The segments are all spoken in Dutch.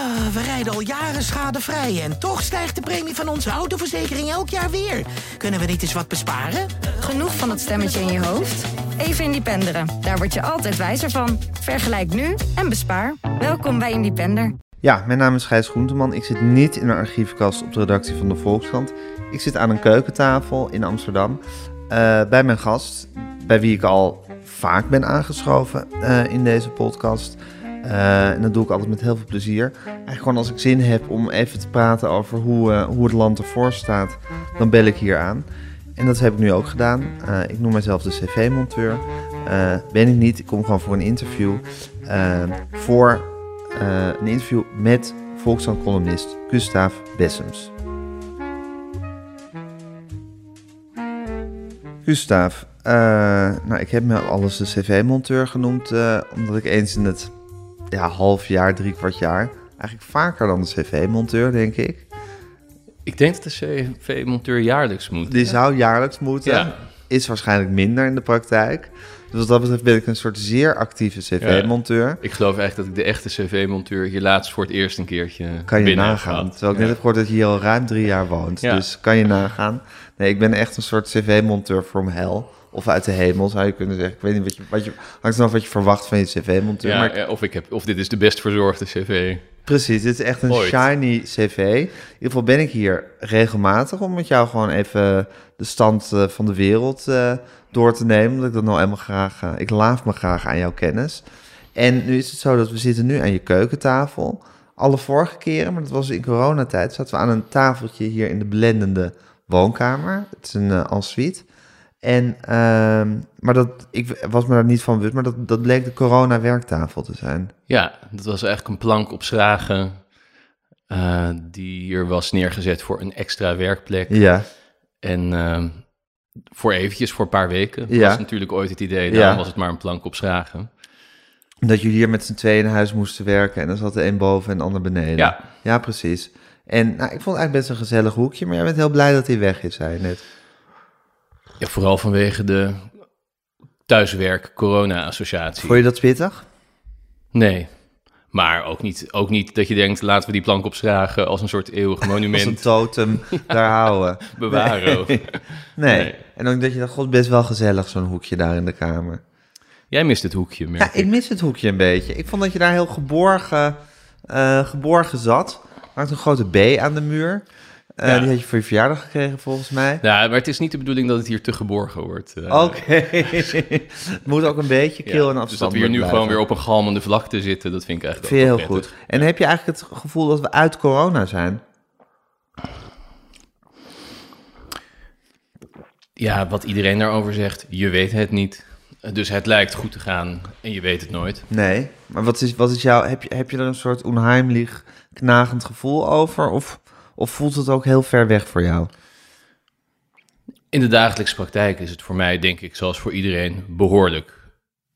Ah, we rijden al jaren schadevrij en toch stijgt de premie van onze autoverzekering elk jaar weer. Kunnen we niet eens wat besparen? Genoeg van dat stemmetje in je hoofd? Even Independeren. Daar word je altijd wijzer van. Vergelijk nu en bespaar. Welkom bij Independer. Ja, mijn naam is Gijs Groenteman. Ik zit niet in een archiefkast op de redactie van de Volkskrant. Ik zit aan een keukentafel in Amsterdam uh, bij mijn gast, bij wie ik al vaak ben aangeschoven uh, in deze podcast. Uh, en dat doe ik altijd met heel veel plezier. Eigenlijk gewoon als ik zin heb om even te praten over hoe, hoe het land ervoor staat, dan bel ik hier aan. En dat heb ik nu ook gedaan. ik noem mezelf de cv-monteur. ben ik niet, ik kom gewoon voor een interview. voor een interview met Volkskrant-columnist Gustav Bessems. Gustav, nou, ik heb me alles de cv-monteur genoemd, omdat ik eens in het ja, half jaar, drie kwart jaar, eigenlijk vaker dan de cv-monteur, denk ik. Ik denk dat de cv-monteur jaarlijks moet. Die zou jaarlijks moeten. Ja. Is waarschijnlijk minder in de praktijk. Dus wat dat betreft ben ik een soort zeer actieve cv-monteur. ik geloof eigenlijk dat ik de echte cv-monteur hier laatst voor het eerst een keertje Kan je nagaan. Terwijl ik net heb gehoord dat je hier al ruim drie jaar woont. Dus kan je nagaan. Nee, ik ben echt een soort cv-monteur from hell. Of uit de hemel, zou je kunnen zeggen. Ik weet niet wat je... Wat je hangt vanaf wat je verwacht van je cv-monteur. Ja, maar of, ik heb, of dit is de best verzorgde cv. Precies, dit is echt een shiny cv. In ieder geval ben ik hier regelmatig... om met jou gewoon even de stand uh, van de wereld uh, door te nemen. Dat ik dat nou helemaal graag... Uh, ik laaf me graag aan jouw kennis. En nu is het zo dat we zitten nu aan je keukentafel. Alle vorige keren, maar dat was in coronatijd... zaten we aan een tafeltje hier in de blendende woonkamer. Het is een uh, ensuite. En, uh, maar dat, ik was me daar niet van bewust, maar dat, dat bleek de corona-werktafel te zijn. Ja, dat was eigenlijk een plank op schragen uh, die hier was neergezet voor een extra werkplek. Ja. En uh, voor eventjes, voor een paar weken, ja. was natuurlijk ooit het idee. Dan ja. was het maar een plank op schragen. Dat jullie hier met z'n tweeën in huis moesten werken en dan zat de een boven en de ander beneden. Ja. Ja, precies. En nou, ik vond het eigenlijk best een gezellig hoekje, maar jij bent heel blij dat hij weg is, zei je net. Ja, vooral vanwege de thuiswerk-corona-associatie. Vond je dat pittig? Nee. Maar ook niet, ook niet dat je denkt, laten we die plank opschragen als een soort eeuwig monument. als een totem daar houden. Bewaren. Nee. nee. En ook dat je dacht, god, best wel gezellig zo'n hoekje daar in de kamer. Jij mist het hoekje, Ja, ik. ik mis het hoekje een beetje. Ik vond dat je daar heel geborgen, uh, geborgen zat. Maakt een grote B aan de muur. Uh, Die had je voor je verjaardag gekregen, volgens mij. Ja, maar het is niet de bedoeling dat het hier te geborgen wordt. Uh, Oké. het moet ook een beetje kil ja, en afstand Dus dat we hier nu blijven. gewoon weer op een galmende vlakte zitten, dat vind ik eigenlijk vind je heel prettig. goed. En heb je eigenlijk het gevoel dat we uit corona zijn? Ja, wat iedereen daarover zegt, je weet het niet. Dus het lijkt goed te gaan en je weet het nooit. Nee, maar wat is, wat is jouw... Heb je, heb je er een soort onheimlich, knagend gevoel over? Of, of voelt het ook heel ver weg voor jou? In de dagelijkse praktijk is het voor mij, denk ik, zoals voor iedereen, behoorlijk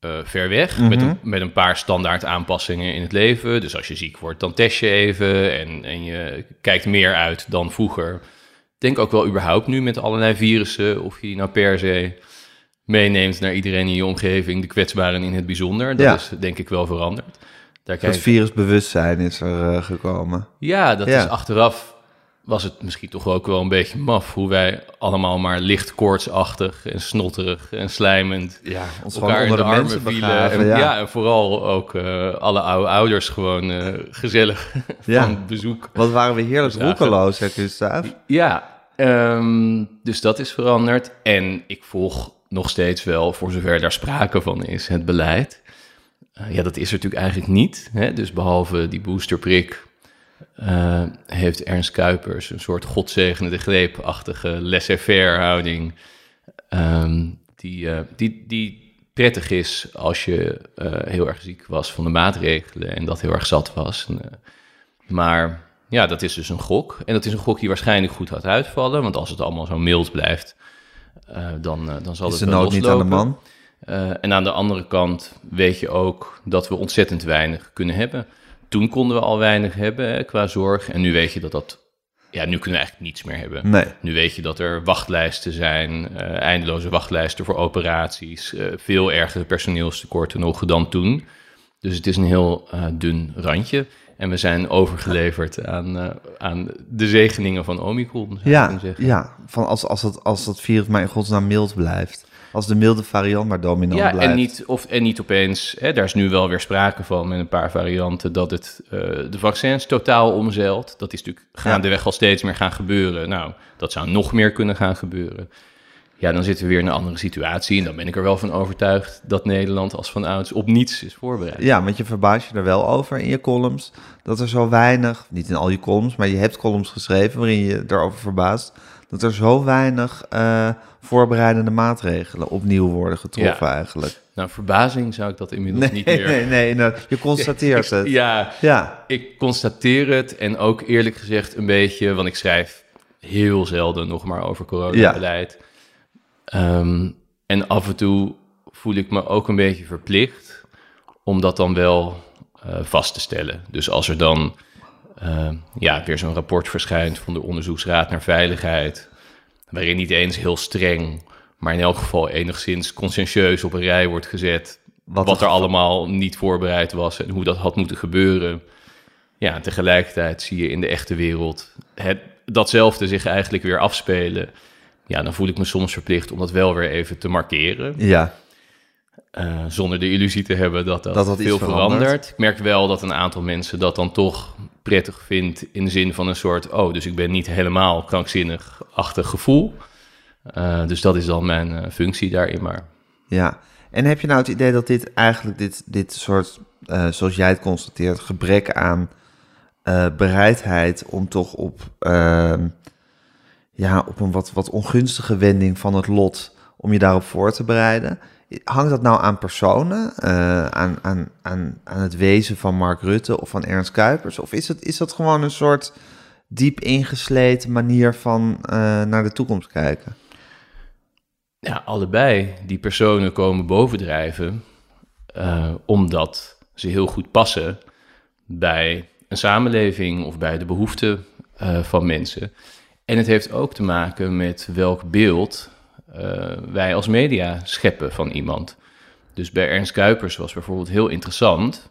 uh, ver weg. Mhm. met, een, met een paar standaard aanpassingen in het leven. Dus als je ziek wordt, dan test je even en, en je kijkt meer uit dan vroeger. Denk ook wel überhaupt nu met allerlei virussen, of je die nou per se meeneemt naar iedereen in je omgeving, de kwetsbaren in het bijzonder. Dat Ja. is denk ik wel veranderd. Daar Het virusbewustzijn is er eh, gekomen. Ja, dat Ja. is achteraf was het misschien toch ook wel een beetje maf hoe wij allemaal maar licht koortsachtig en snotterig en slijmend Ja, ons elkaar in de, armen vielen. En, ja. ja. en vooral ook eh, alle oude ouders gewoon eh, gezellig Ja. van bezoek. Wat waren we heerlijk roekeloos, hè, Gustav? Ja, ehm, dus dat is veranderd. En ik volg nog steeds wel, voor zover daar sprake van is, het beleid. Eh, ja, dat is er natuurlijk eigenlijk niet. Hè? Dus behalve die boosterprik eh, heeft Ernst Kuipers een soort godzegenende greepachtige laissez-faire houding. ehm, die, eh, die, die prettig is als je eh, heel erg ziek was van de maatregelen en dat heel erg zat was. En, maar ja, dat is dus een gok. En dat is een gok die waarschijnlijk goed gaat uitvallen. Want als het allemaal zo mild blijft, dan, dan zal Is het de nood niet aan de man? En aan de andere kant weet je ook dat we ontzettend weinig kunnen hebben. Toen konden we al weinig hebben qua zorg. En nu weet je dat dat... Ja, nu kunnen we eigenlijk niets meer hebben. Nee. Nu weet je dat er wachtlijsten zijn, eh, eindeloze wachtlijsten voor operaties. eh, veel ergere personeelstekorten nog dan toen. Dus het is een heel eh, dun randje. En we zijn overgeleverd aan, aan de zegeningen van Omicron, zou Ja, zeggen. ja. Van als, als, dat, als dat virus maar in godsnaam mild blijft. Als de milde variant maar dominant Ja, blijft. en niet, of, en niet opeens, hè, daar is nu wel weer sprake van met een paar varianten, dat het eh, de vaccins totaal omzeilt. Dat is natuurlijk gaandeweg al steeds meer gaan gebeuren. Nou, dat zou nog meer kunnen gaan gebeuren. Ja, dan zitten we weer in een andere situatie. En dan ben ik er wel van overtuigd dat Nederland als van ouds op niets is voorbereid. Ja, want je verbaast je er wel over in je columns. Dat er zo weinig, niet in al je columns, maar je hebt columns geschreven waarin je erover verbaast. Dat er zo weinig eh, voorbereidende maatregelen opnieuw worden getroffen eigenlijk. Nou, verbazing zou ik dat inmiddels Nee, niet meer... nee, nee, inderdaad. je constateert het. Ja, Ja, ik constateer het en ook eerlijk gezegd een beetje, want ik schrijf heel zelden nog maar over coronabeleid. Ehm, en af en toe voel ik me ook een beetje verplicht om dat dan wel eh, vast te stellen. Dus als er dan eh, ja, weer zo'n rapport verschijnt van de Onderzoeksraad naar Veiligheid, waarin niet eens heel streng, maar in elk geval enigszins conscientieus op een rij wordt gezet Wat wat, er- er allemaal niet voorbereid was en hoe dat had moeten gebeuren. Ja, tegelijkertijd zie je in de echte wereld het, datzelfde zich eigenlijk weer afspelen. Ja, dan voel ik me soms verplicht om dat wel weer even te markeren. ja, eh, zonder de illusie te hebben dat dat, Dat dat iets veel verandert. verandert. Ik merk wel dat een aantal mensen dat dan toch prettig vindt in de zin van een soort... oh, dus ik ben niet helemaal krankzinnig-achtig gevoel. Eh, dus dat is dan mijn eh, functie daarin maar. ja. En heb je nou het idee dat dit eigenlijk, dit, dit soort, zoals jij het constateert, gebrek aan bereidheid om toch op, ehm, ja, op een wat, wat ongunstige wending van het lot, om je daarop voor te bereiden. Hangt dat nou aan personen, eh, aan, aan, aan, aan het wezen van Mark Rutte of van Ernst Kuipers? Of is, het, is dat gewoon een soort diep ingesleten manier van eh, naar de toekomst kijken? Ja, allebei die personen komen bovendrijven eh, omdat ze heel goed passen bij een samenleving of bij de behoeften eh, van mensen. En het heeft ook te maken met welk beeld wij als media scheppen van iemand. Dus bij Ernst Kuipers was bijvoorbeeld heel interessant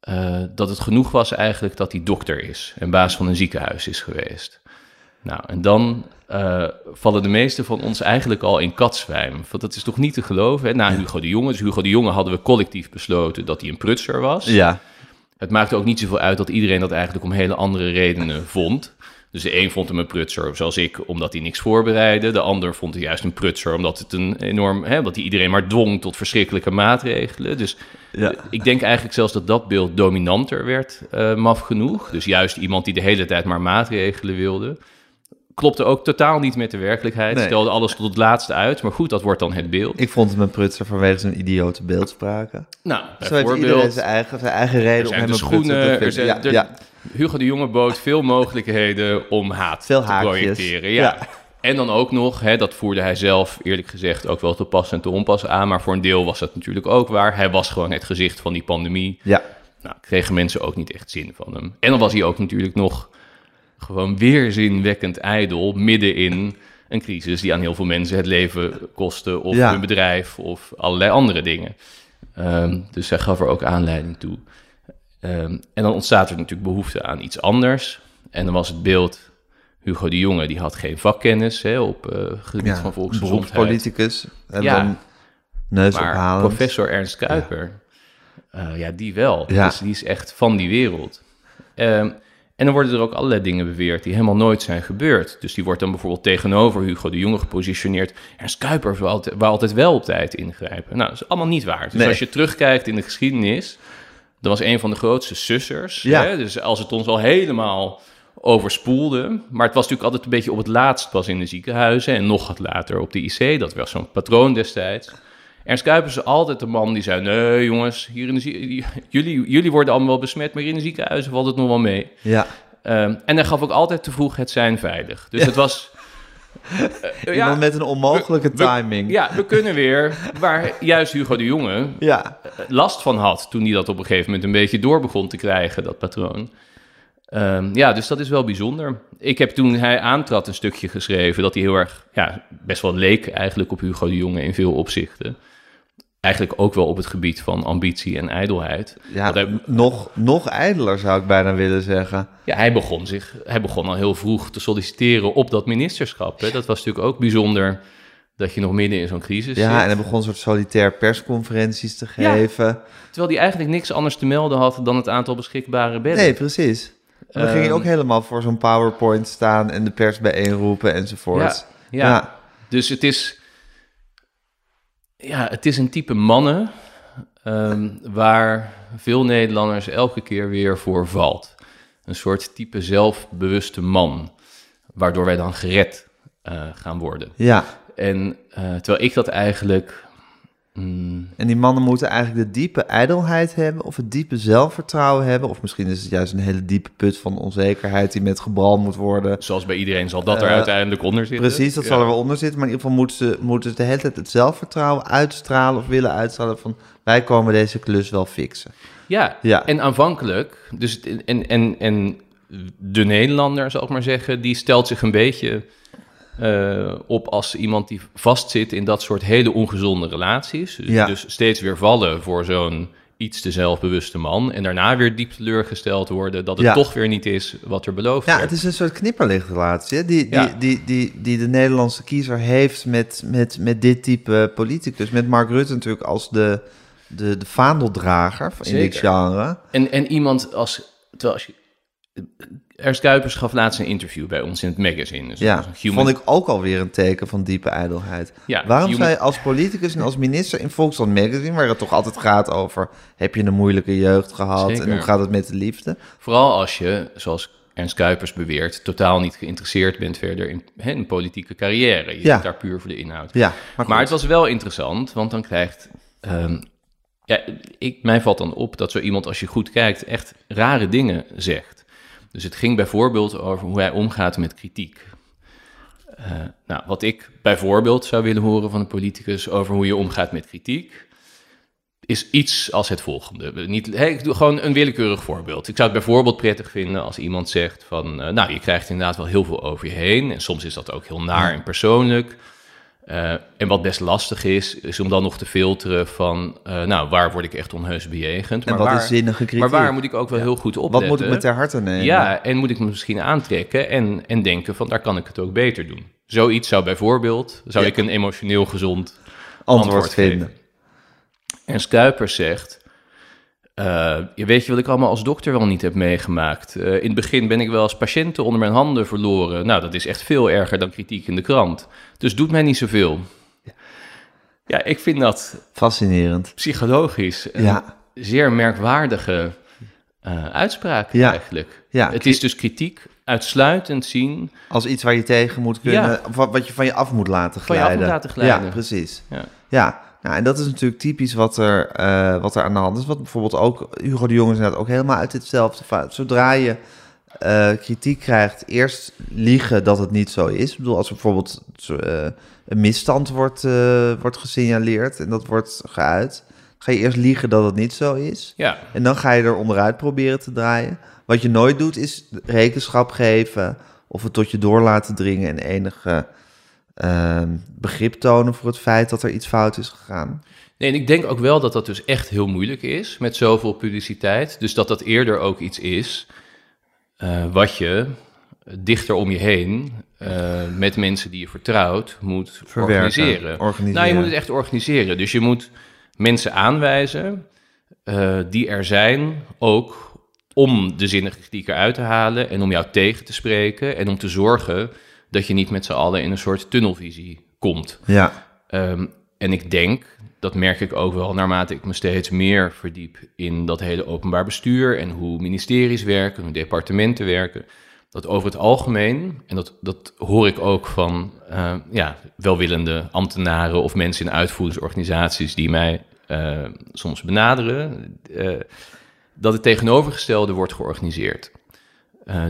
eh, dat het genoeg was eigenlijk dat hij dokter is en baas van een ziekenhuis is geweest. Nou, en dan eh, vallen de meesten van ons eigenlijk al in katzwijm. Want dat is toch niet te geloven, hè? Na Hugo de Jonge. Dus Hugo de Jonge hadden we collectief besloten dat hij een prutser was. Ja, Het maakte ook niet zoveel uit dat iedereen dat eigenlijk om hele andere redenen vond. Dus de een vond hem een prutser, zoals ik, omdat hij niks voorbereidde. De ander vond hij juist een prutser, omdat het een enorm, hè, hij iedereen maar dwong tot verschrikkelijke maatregelen. Dus Ja. ik denk eigenlijk zelfs dat dat beeld dominanter werd, eh, maf genoeg. Dus juist iemand die de hele tijd maar maatregelen wilde. Klopte ook totaal niet met de werkelijkheid. Nee. Stelde alles tot het laatste uit. Maar goed, dat wordt dan het beeld. ik vond hem een prutser vanwege zijn idiote beeldspraken. Nou, Zo heeft iedereen bijvoorbeeld... zijn eigen, zijn eigen reden om hem een te er zijn, ja, er- ja. Hugo de Jonge bood veel mogelijkheden om haat Veel te haakjes. projecteren. Ja. Ja. En dan ook nog, hè, dat voerde hij zelf eerlijk gezegd ook wel te pas en te onpas aan. Maar voor een deel was dat natuurlijk ook waar. Hij was gewoon het gezicht van die pandemie. ja. Nou, kregen mensen ook niet echt zin van hem. En dan was hij ook natuurlijk nog gewoon weerzinwekkend ijdel midden in een crisis die aan heel veel mensen het leven kostte of Ja. hun bedrijf of allerlei andere dingen. Ehm, dus hij gaf er ook aanleiding toe. Ehm, en dan ontstaat er natuurlijk behoefte aan iets anders. En dan was het beeld Hugo de Jonge, die had geen vakkennis hè, op eh gebied ja. van volksgezondheid. beroepspoliticus. En Ja. dan neus Maar professor Ernst Kuiper, ja, ja die wel. Ja. Dus die is echt van die wereld. Ehm, en dan worden er ook allerlei dingen beweerd die helemaal nooit zijn gebeurd. Dus die wordt dan bijvoorbeeld tegenover Hugo de Jonge gepositioneerd. Ernst Kuiper wou altijd, wou altijd wel op tijd ingrijpen. Nou, dat is allemaal niet waar. Dus Nee. als je terugkijkt in de geschiedenis, dan was een van de grootste sussers. Ja. Hè? Dus als het ons al helemaal overspoelde. Maar het was natuurlijk altijd een beetje op het laatst pas in de ziekenhuizen en nog wat later op de IC. Dat was zo'n patroon destijds. Ernst Kuipers is altijd de man die zei: Nee, jongens, hier in de jullie, jullie worden allemaal wel besmet, maar hier in de ziekenhuizen valt het nog wel mee. Ja. Ehm, en hij gaf ook altijd te vroeg het zijn veilig. Dus het was. eh, Iemand met een onmogelijke we- timing. ja, we kunnen weer waar juist Hugo de Jonge ja. last van had toen hij dat op een gegeven moment een beetje door begon te krijgen, dat patroon. Ehm, ja, dus dat is wel bijzonder. Ik heb toen hij aantrad een stukje geschreven dat hij heel erg, ja, best wel leek eigenlijk op Hugo de Jonge in veel opzichten. Eigenlijk ook wel op het gebied van ambitie en ijdelheid. Ja, hij, nog, nog ijdeler zou ik bijna willen zeggen. ja, hij, begon zich, hij begon al heel vroeg te solliciteren op dat ministerschap. Hè. Dat was natuurlijk ook bijzonder dat je nog midden in zo'n crisis Ja, zit. en hij begon een soort solitair persconferenties te Ja. geven. Terwijl hij eigenlijk niks anders te melden had dan het aantal beschikbare bedden. Nee, precies. En dan ging je Ehm, ook helemaal voor zo'n PowerPoint staan en de pers bijeenroepen enzovoort. Ja, ja. Dus het is, ja, het is een type mannen ehm, waar veel Nederlanders elke keer weer voor valt. Een soort type zelfbewuste man, waardoor wij dan gered eh, gaan worden. ja. En eh, terwijl ik dat eigenlijk... mm, En die mannen moeten eigenlijk de diepe ijdelheid hebben of het diepe zelfvertrouwen hebben. Of misschien is het juist een hele diepe put van onzekerheid die met gebral moet worden. zoals bij iedereen zal dat er Eh, uiteindelijk onder zitten. Precies, dat Ja. zal er wel onder zitten. Maar in ieder geval moeten ze, moeten ze de hele tijd het zelfvertrouwen uitstralen of willen uitstralen van wij komen deze klus wel fixen. Ja, Ja. en aanvankelijk, dus en, en, en de Nederlander, zal ik maar zeggen, die stelt zich een beetje eh, op als iemand die vastzit in dat soort hele ongezonde relaties. Dus, Ja. dus steeds weer vallen voor zo'n iets te zelfbewuste man en daarna weer diep teleurgesteld worden dat het Ja. toch weer niet is wat er beloofd Ja, werd. het is een soort knipperlichtrelatie die, die, Ja. die, die, die de Nederlandse kiezer heeft met, met, met dit type politicus. Met Mark Rutte natuurlijk als de, de, de vaandeldrager in dit genre. En, en iemand als, terwijl als je, Ernst Kuipers gaf laatst een interview bij ons in het magazine. Dus Ja, human vond ik ook alweer een teken van diepe ijdelheid. Ja, Waarom human- je als politicus en als minister in Volkskrant Magazine, waar het toch altijd gaat over, heb je een moeilijke jeugd gehad en hoe gaat het met de liefde? Vooral als je, zoals Ernst Kuipers beweert, totaal niet geïnteresseerd bent verder in hè, een politieke carrière. Je Ja. zit daar puur voor de inhoud. Ja, maar, het was wel interessant, want dan krijgt... ehm, ja, ik, mij valt dan op dat zo iemand, als je goed kijkt, echt rare dingen zegt. Dus het ging bijvoorbeeld over hoe hij omgaat met kritiek. Eh, nou, wat ik bijvoorbeeld zou willen horen van een politicus over hoe je omgaat met kritiek, is iets als het volgende. Niet, ik doe gewoon een willekeurig voorbeeld. Ik zou het bijvoorbeeld prettig vinden als iemand zegt van, eh, nou, je krijgt inderdaad wel heel veel over je heen. En soms is dat ook heel naar en persoonlijk. Eh, en wat best lastig is, is om dan nog te filteren van, eh, nou, waar word ik echt onheus bejegend? en Maar wat waar, is zinnige kritiek? maar waar moet ik ook wel heel goed opletten? wat moet ik me ter harte nemen? Ja, en moet ik me misschien aantrekken en, en denken van, daar kan ik het ook beter doen. Zoiets zou bijvoorbeeld, zou Ja. ik een emotioneel gezond antwoord, antwoord vinden. geven. En Skuipers zegt... eh, je weet je wat ik allemaal als dokter wel niet heb meegemaakt? Eh, in het begin ben ik wel als patiënten onder mijn handen verloren. Nou, dat is echt veel erger dan kritiek in de krant. Dus doet mij niet zoveel. Ja, ik vind dat Fascinerend. psychologisch Ja. zeer merkwaardige eh, uitspraak Ja. eigenlijk. Ja, Het is dus kritiek uitsluitend zien Als iets waar je tegen moet kunnen, Ja. wat, je van je af moet laten Van je af glijden. moet laten glijden. Ja, precies. Ja. Ja, nou, en dat is natuurlijk typisch wat er, eh, wat er aan de hand is. Wat bijvoorbeeld ook, Hugo de Jong is inderdaad ook helemaal uit ditzelfde fout. Zodra je eh, kritiek krijgt, eerst liegen dat het niet zo is. Ik bedoel, als er bijvoorbeeld eh, een misstand wordt, wordt gesignaleerd en dat wordt geuit, ga je eerst liegen dat het niet zo is. ja, En dan ga je er onderuit proberen te draaien. Wat je nooit doet, is rekenschap geven of het tot je door laten dringen en enige ehm, begrip tonen voor het feit dat er iets fout is gegaan. Nee, en ik denk ook wel dat dat dus echt heel moeilijk is met zoveel publiciteit. Dus dat dat eerder ook iets is eh, wat je dichter om je heen eh, met mensen die je vertrouwt moet Verwerken, organiseren. organiseren. Nou, je moet het echt organiseren. Dus je moet mensen aanwijzen eh, die er zijn ook om de zinnige kritiek eruit te halen en om jou tegen te spreken en om te zorgen dat je niet met z'n allen in een soort tunnelvisie komt. Ja, Ehm, en ik denk, dat merk ik ook wel naarmate ik me steeds meer verdiep in dat hele openbaar bestuur en hoe ministeries werken, hoe departementen werken, dat over het algemeen, en dat, dat hoor ik ook van eh, ja, welwillende ambtenaren of mensen in uitvoeringsorganisaties die mij eh, soms benaderen, eh, dat het tegenovergestelde wordt georganiseerd.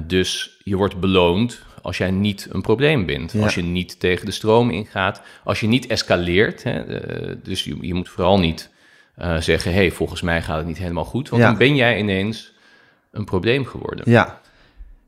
Dus je wordt beloond als jij niet een probleem bent. Ja. Als je niet tegen de stroom ingaat. Als je niet escaleert. Hè, eh, dus je, je moet vooral niet eh, zeggen... hé, hey, volgens mij gaat het niet helemaal goed. Want Ja. dan ben jij ineens een probleem geworden. ja.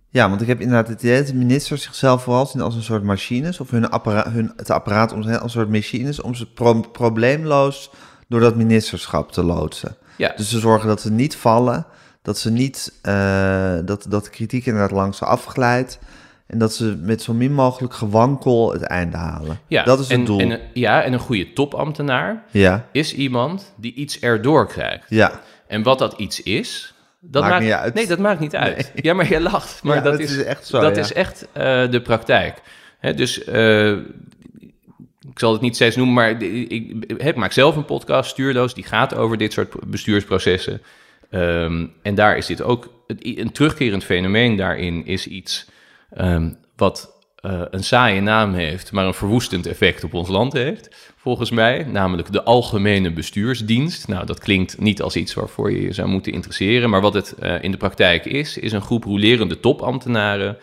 Ja, want ik heb inderdaad het idee dat de ministers zichzelf vooral zien als een soort machines, of hun hun, het apparaat om als een soort machines, om ze pro- probleemloos door dat ministerschap te loodsen. Ja. Dus ze zorgen dat ze niet vallen, dat ze niet, eh, dat, dat de kritiek inderdaad langs ze afglijdt. En dat ze met zo min mogelijk gewankel het einde halen. Ja, dat is het en, doel. En, ja, en een goede topambtenaar ja, is iemand die iets erdoor krijgt. ja. En wat dat iets is, dat Maakt maakt, niet uit. Nee, dat maakt niet uit. Ja, maar je lacht. Maar Ja, dat, dat is, echt zo, Dat ja. is echt eh, de praktijk. Hè, dus eh, ik zal het niet steeds noemen, maar ik, ik, ik maak zelf een podcast, Stuurloos, die gaat over dit soort bestuursprocessen. Ehm, en daar is dit ook een terugkerend fenomeen daarin is iets ehm, wat eh, een saaie naam heeft, maar een verwoestend effect op ons land heeft, volgens mij, namelijk de Algemene Bestuursdienst. Nou, dat klinkt niet als iets waarvoor je je zou moeten interesseren, maar wat het eh, in de praktijk is, is een groep rolerende topambtenaren,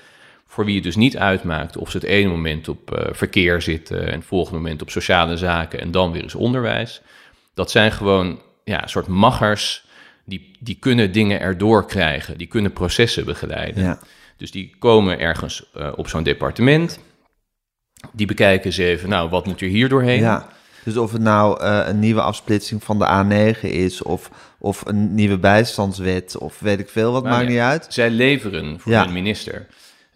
voor wie het dus niet uitmaakt of ze het ene moment op eh, verkeer zitten en het volgende moment op sociale zaken en dan weer eens onderwijs. Dat zijn gewoon ja, een soort maggers die, die kunnen dingen erdoor krijgen, die kunnen processen begeleiden. ja. Dus die komen ergens eh, op zo'n departement. Die bekijken eens even, nou, wat moet er hier doorheen? Ja, dus of het nou eh, een nieuwe afsplitsing van de A9 is, of, of een nieuwe bijstandswet, of weet ik veel, wat Maar maakt ja, niet uit. Zij leveren voor Ja. hun minister.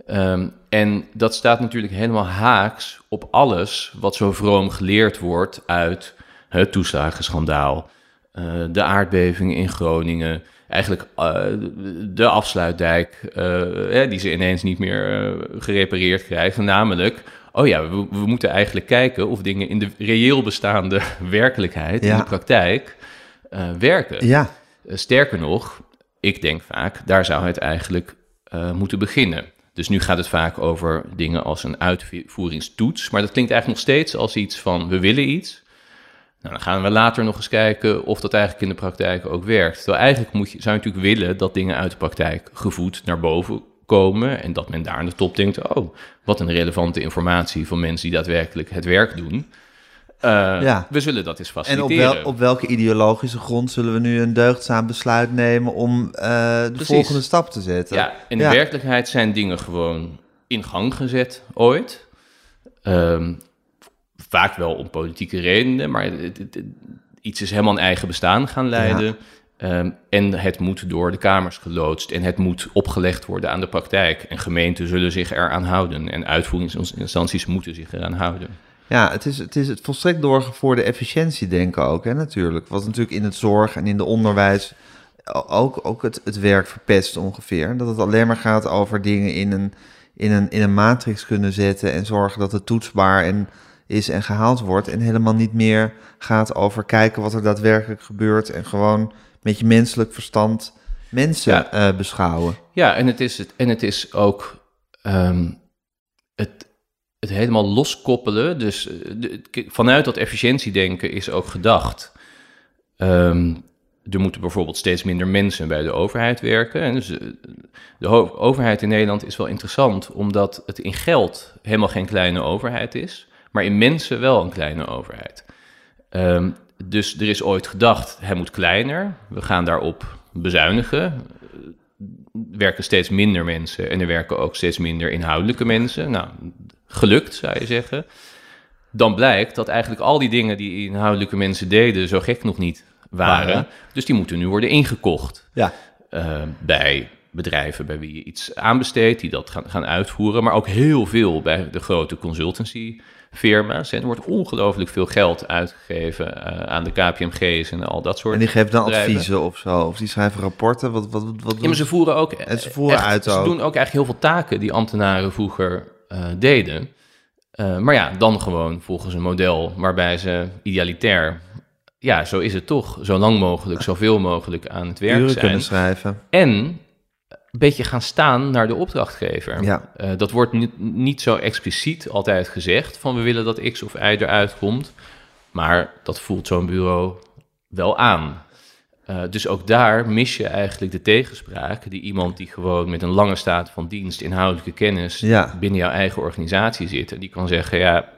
Ehm, en dat staat natuurlijk helemaal haaks op alles wat zo vroom geleerd wordt uit het toeslagenschandaal, de aardbeving in Groningen, eigenlijk eh, de afsluitdijk, eh, die ze ineens niet meer eh, gerepareerd krijgen. Namelijk, oh ja, we, we moeten eigenlijk kijken of dingen in de reëel bestaande werkelijkheid, in Ja. de praktijk, eh, werken. Ja, Eh, sterker nog, ik denk vaak, daar zou het eigenlijk eh, moeten beginnen. Dus nu gaat het vaak over dingen als een uitvoeringstoets. Maar dat klinkt eigenlijk nog steeds als iets van, we willen iets. Nou, dan gaan we later nog eens kijken of dat eigenlijk in de praktijk ook werkt. Terwijl eigenlijk moet je, zou je natuurlijk willen dat dingen uit de praktijk gevoed naar boven komen. En dat men daar aan de top denkt, oh, wat een relevante informatie van mensen die daadwerkelijk het werk doen. Eh, Ja. We zullen dat eens en op, faciliteren. wel, op welke ideologische grond zullen we nu een deugdzaam besluit nemen om eh, de Precies. volgende stap te zetten? Ja, in de werkelijkheid zijn dingen gewoon in gang gezet ooit. Ehm, vaak wel om politieke redenen, maar het, het- het- iets is helemaal een eigen bestaan gaan leiden. Ehm, en het moet door de kamers geloodst en het moet opgelegd worden aan de praktijk. En gemeenten zullen zich eraan houden en uitvoeringsinstanties moeten zich eraan houden. Ja, het is, het is het volstrekt doorgevoerde efficiëntiedenken ook, hè, natuurlijk. Wat natuurlijk in het zorg en in de onderwijs ook, ook het, het werk verpest ongeveer. Dat het alleen maar gaat over dingen in een, in, een, in een matrix kunnen zetten en zorgen dat het toetsbaar en, is en gehaald wordt. En helemaal niet meer gaat over kijken wat er daadwerkelijk gebeurt en gewoon met je menselijk verstand mensen Ja. eh, beschouwen. Ja, en het is, het, en het is ook ehm, het, het helemaal loskoppelen. Dus eh, de- vanuit dat efficiëntiedenken is ook gedacht. ehm, er moeten bijvoorbeeld steeds minder mensen bij de overheid werken. En dus eh, de overheid in Nederland is wel interessant, omdat het in geld helemaal geen kleine overheid is, maar in mensen wel een kleine overheid. Ehm, dus er is ooit gedacht, hij moet kleiner. We gaan daarop bezuinigen. Er werken steeds minder mensen en er werken ook steeds minder inhoudelijke mensen. Nou, gelukt zou je zeggen. Dan blijkt dat eigenlijk al die dingen die inhoudelijke mensen deden zo gek nog niet waren. Waren. Dus die moeten nu worden ingekocht Ja, eh, bij bedrijven bij wie je iets aanbesteedt, die dat gaan, gaan uitvoeren, maar ook heel veel bij de grote consultancyfirma's. En er wordt ongelooflijk veel geld uitgegeven eh, aan de KPMG's en al dat soort en die geven dan bedrijven. adviezen of zo. Of die schrijven rapporten. Wat, wat, wat, Ja, maar ze voeren ook En ze voeren echt- uit Ze ook. doen ook eigenlijk heel veel taken die ambtenaren vroeger eh, deden. Eh, maar ja, dan gewoon volgens een model waarbij ze idealitair, ja, zo is het toch, zo lang mogelijk, zoveel mogelijk aan het werk uren zijn. kunnen schrijven. En een beetje gaan staan naar de opdrachtgever. Ja. Eh, dat wordt niet, niet zo expliciet altijd gezegd van we willen dat X of Y eruit komt. Maar dat voelt zo'n bureau wel aan. Eh, dus ook daar mis je eigenlijk de tegenspraak die iemand die gewoon met een lange staat van dienst, inhoudelijke kennis Ja. binnen jouw eigen organisatie zit. En die kan zeggen, ja,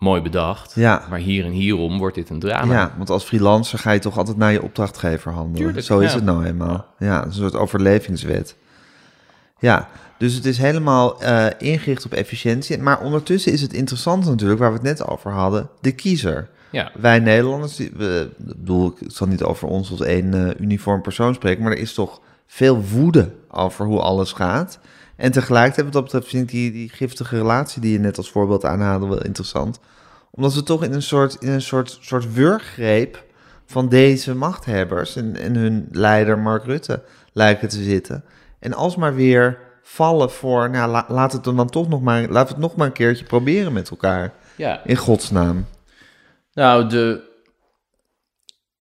mooi bedacht, Ja. maar hier en hierom wordt dit een drama. Ja, want als freelancer ga je toch altijd naar je opdrachtgever handelen. Tuurlijk, Zo is ja. het nou eenmaal. Ja, een soort overlevingswet. Ja, dus het is helemaal eh, ingericht op efficiëntie. Maar ondertussen is het interessant natuurlijk, waar we het net over hadden, de kiezer. Ja. Wij Nederlanders, we, ik bedoel, ik zal niet over ons als één eh, uniform persoon spreken, maar er is toch veel woede over hoe alles gaat. En tegelijkertijd, wat dat betreft, vind ik die, die giftige relatie die je net als voorbeeld aanhaalde wel interessant. Omdat we toch in een soort, in een soort, soort wurggreep van deze machthebbers en, en hun leider Mark Rutte lijken te zitten. En alsmaar weer vallen voor, nou la- laat het dan toch nog maar, laten we het nog maar een keertje proberen met elkaar. ja. In godsnaam. Nou, de,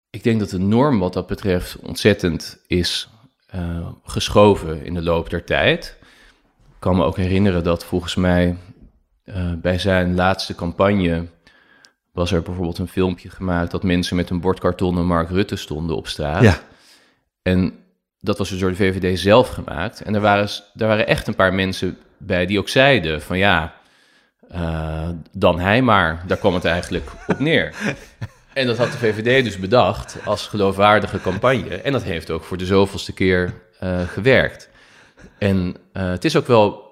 ik denk dat de norm wat dat betreft ontzettend is eh, geschoven in de loop der tijd. Ik kan me ook herinneren dat volgens mij eh, bij zijn laatste campagne was er bijvoorbeeld een filmpje gemaakt dat mensen met een bordkarton en Mark Rutte stonden op straat. Ja. En dat was dus door de VVD zelf gemaakt. En er waren, er waren echt een paar mensen bij die ook zeiden van ja, eh, dan hij maar. Daar kwam het eigenlijk op neer. En dat had de VVD dus bedacht als geloofwaardige campagne. En dat heeft ook voor de zoveelste keer eh, gewerkt. En eh, het is ook wel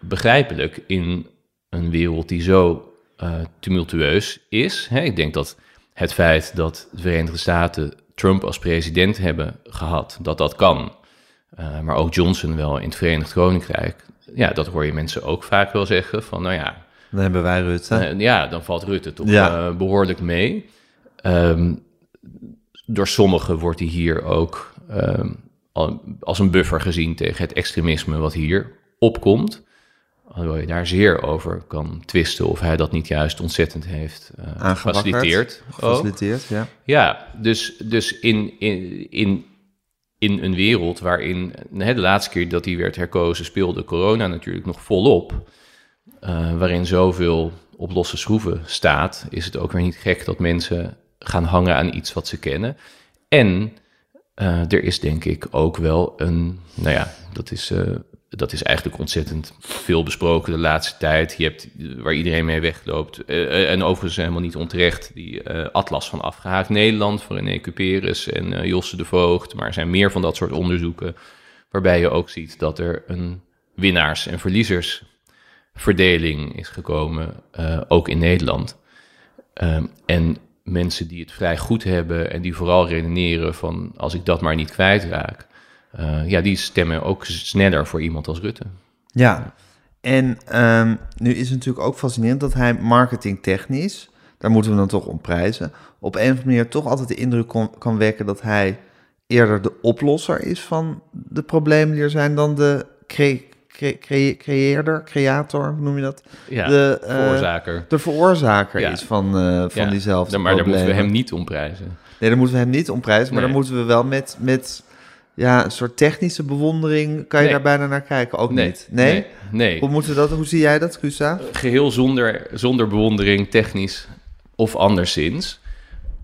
begrijpelijk in een wereld die zo eh, tumultueus is. Hè? Ik denk dat het feit dat de Verenigde Staten Trump als president hebben gehad, dat dat kan. Eh, maar ook Johnson wel in het Verenigd Koninkrijk. Ja, dat hoor je mensen ook vaak wel zeggen van, nou ja, Dan hebben wij Rutte. ja, dan valt Rutte toch Ja. eh, behoorlijk mee. Ehm, door sommigen wordt hij hier ook ehm, als een buffer gezien tegen het extremisme wat hier opkomt. Alhoewel je daar zeer over kan twisten of hij dat niet juist ontzettend heeft Aangewakkerd, gefaciliteerd. ook. Gefaciliteerd, ja. Ja, dus, dus in, in, in, in een wereld waarin hè, de laatste keer dat hij werd herkozen speelde corona natuurlijk nog volop. eh, waarin zoveel op losse schroeven staat, is het ook weer niet gek dat mensen gaan hangen aan iets wat ze kennen. En eh, er is denk ik ook wel een, nou ja, dat is, eh, dat is eigenlijk ontzettend veel besproken de laatste tijd. Je hebt eh, waar iedereen mee wegloopt. en overigens helemaal niet onterecht die Atlas van Afgehaakt Nederland voor René Cuperus en Josse de Voogd. Maar er zijn meer van dat soort onderzoeken waarbij je ook ziet dat er een winnaars- en verliezersverdeling is gekomen, ook in Nederland. Ehm, en mensen die het vrij goed hebben en die vooral redeneren van als ik dat maar niet kwijtraak, eh, ja, die stemmen ook sneller voor iemand als Rutte. Ja, en ehm, nu is het natuurlijk ook fascinerend dat hij marketingtechnisch, daar moeten we dan toch om prijzen, op een of andere manier toch altijd de indruk kan wekken dat hij eerder de oplosser is van de problemen die er zijn dan de cre- cre- cre- creëerder, creator, hoe noem je dat? Ja, de, eh, veroorzaker. De veroorzaker Ja. is van, eh, van Ja, diezelfde dan- Maar daar moeten we problemen. hem niet om prijzen. Nee, daar moeten we hem niet om prijzen, maar Nee. dan moeten we wel met, met ja, een soort technische bewondering, kan je Nee. daar bijna naar kijken? Ook Nee, niet? Nee? nee. Hoe, moeten we dat, hoe zie jij dat, Gustav? Geheel zonder, zonder bewondering, technisch of anderszins.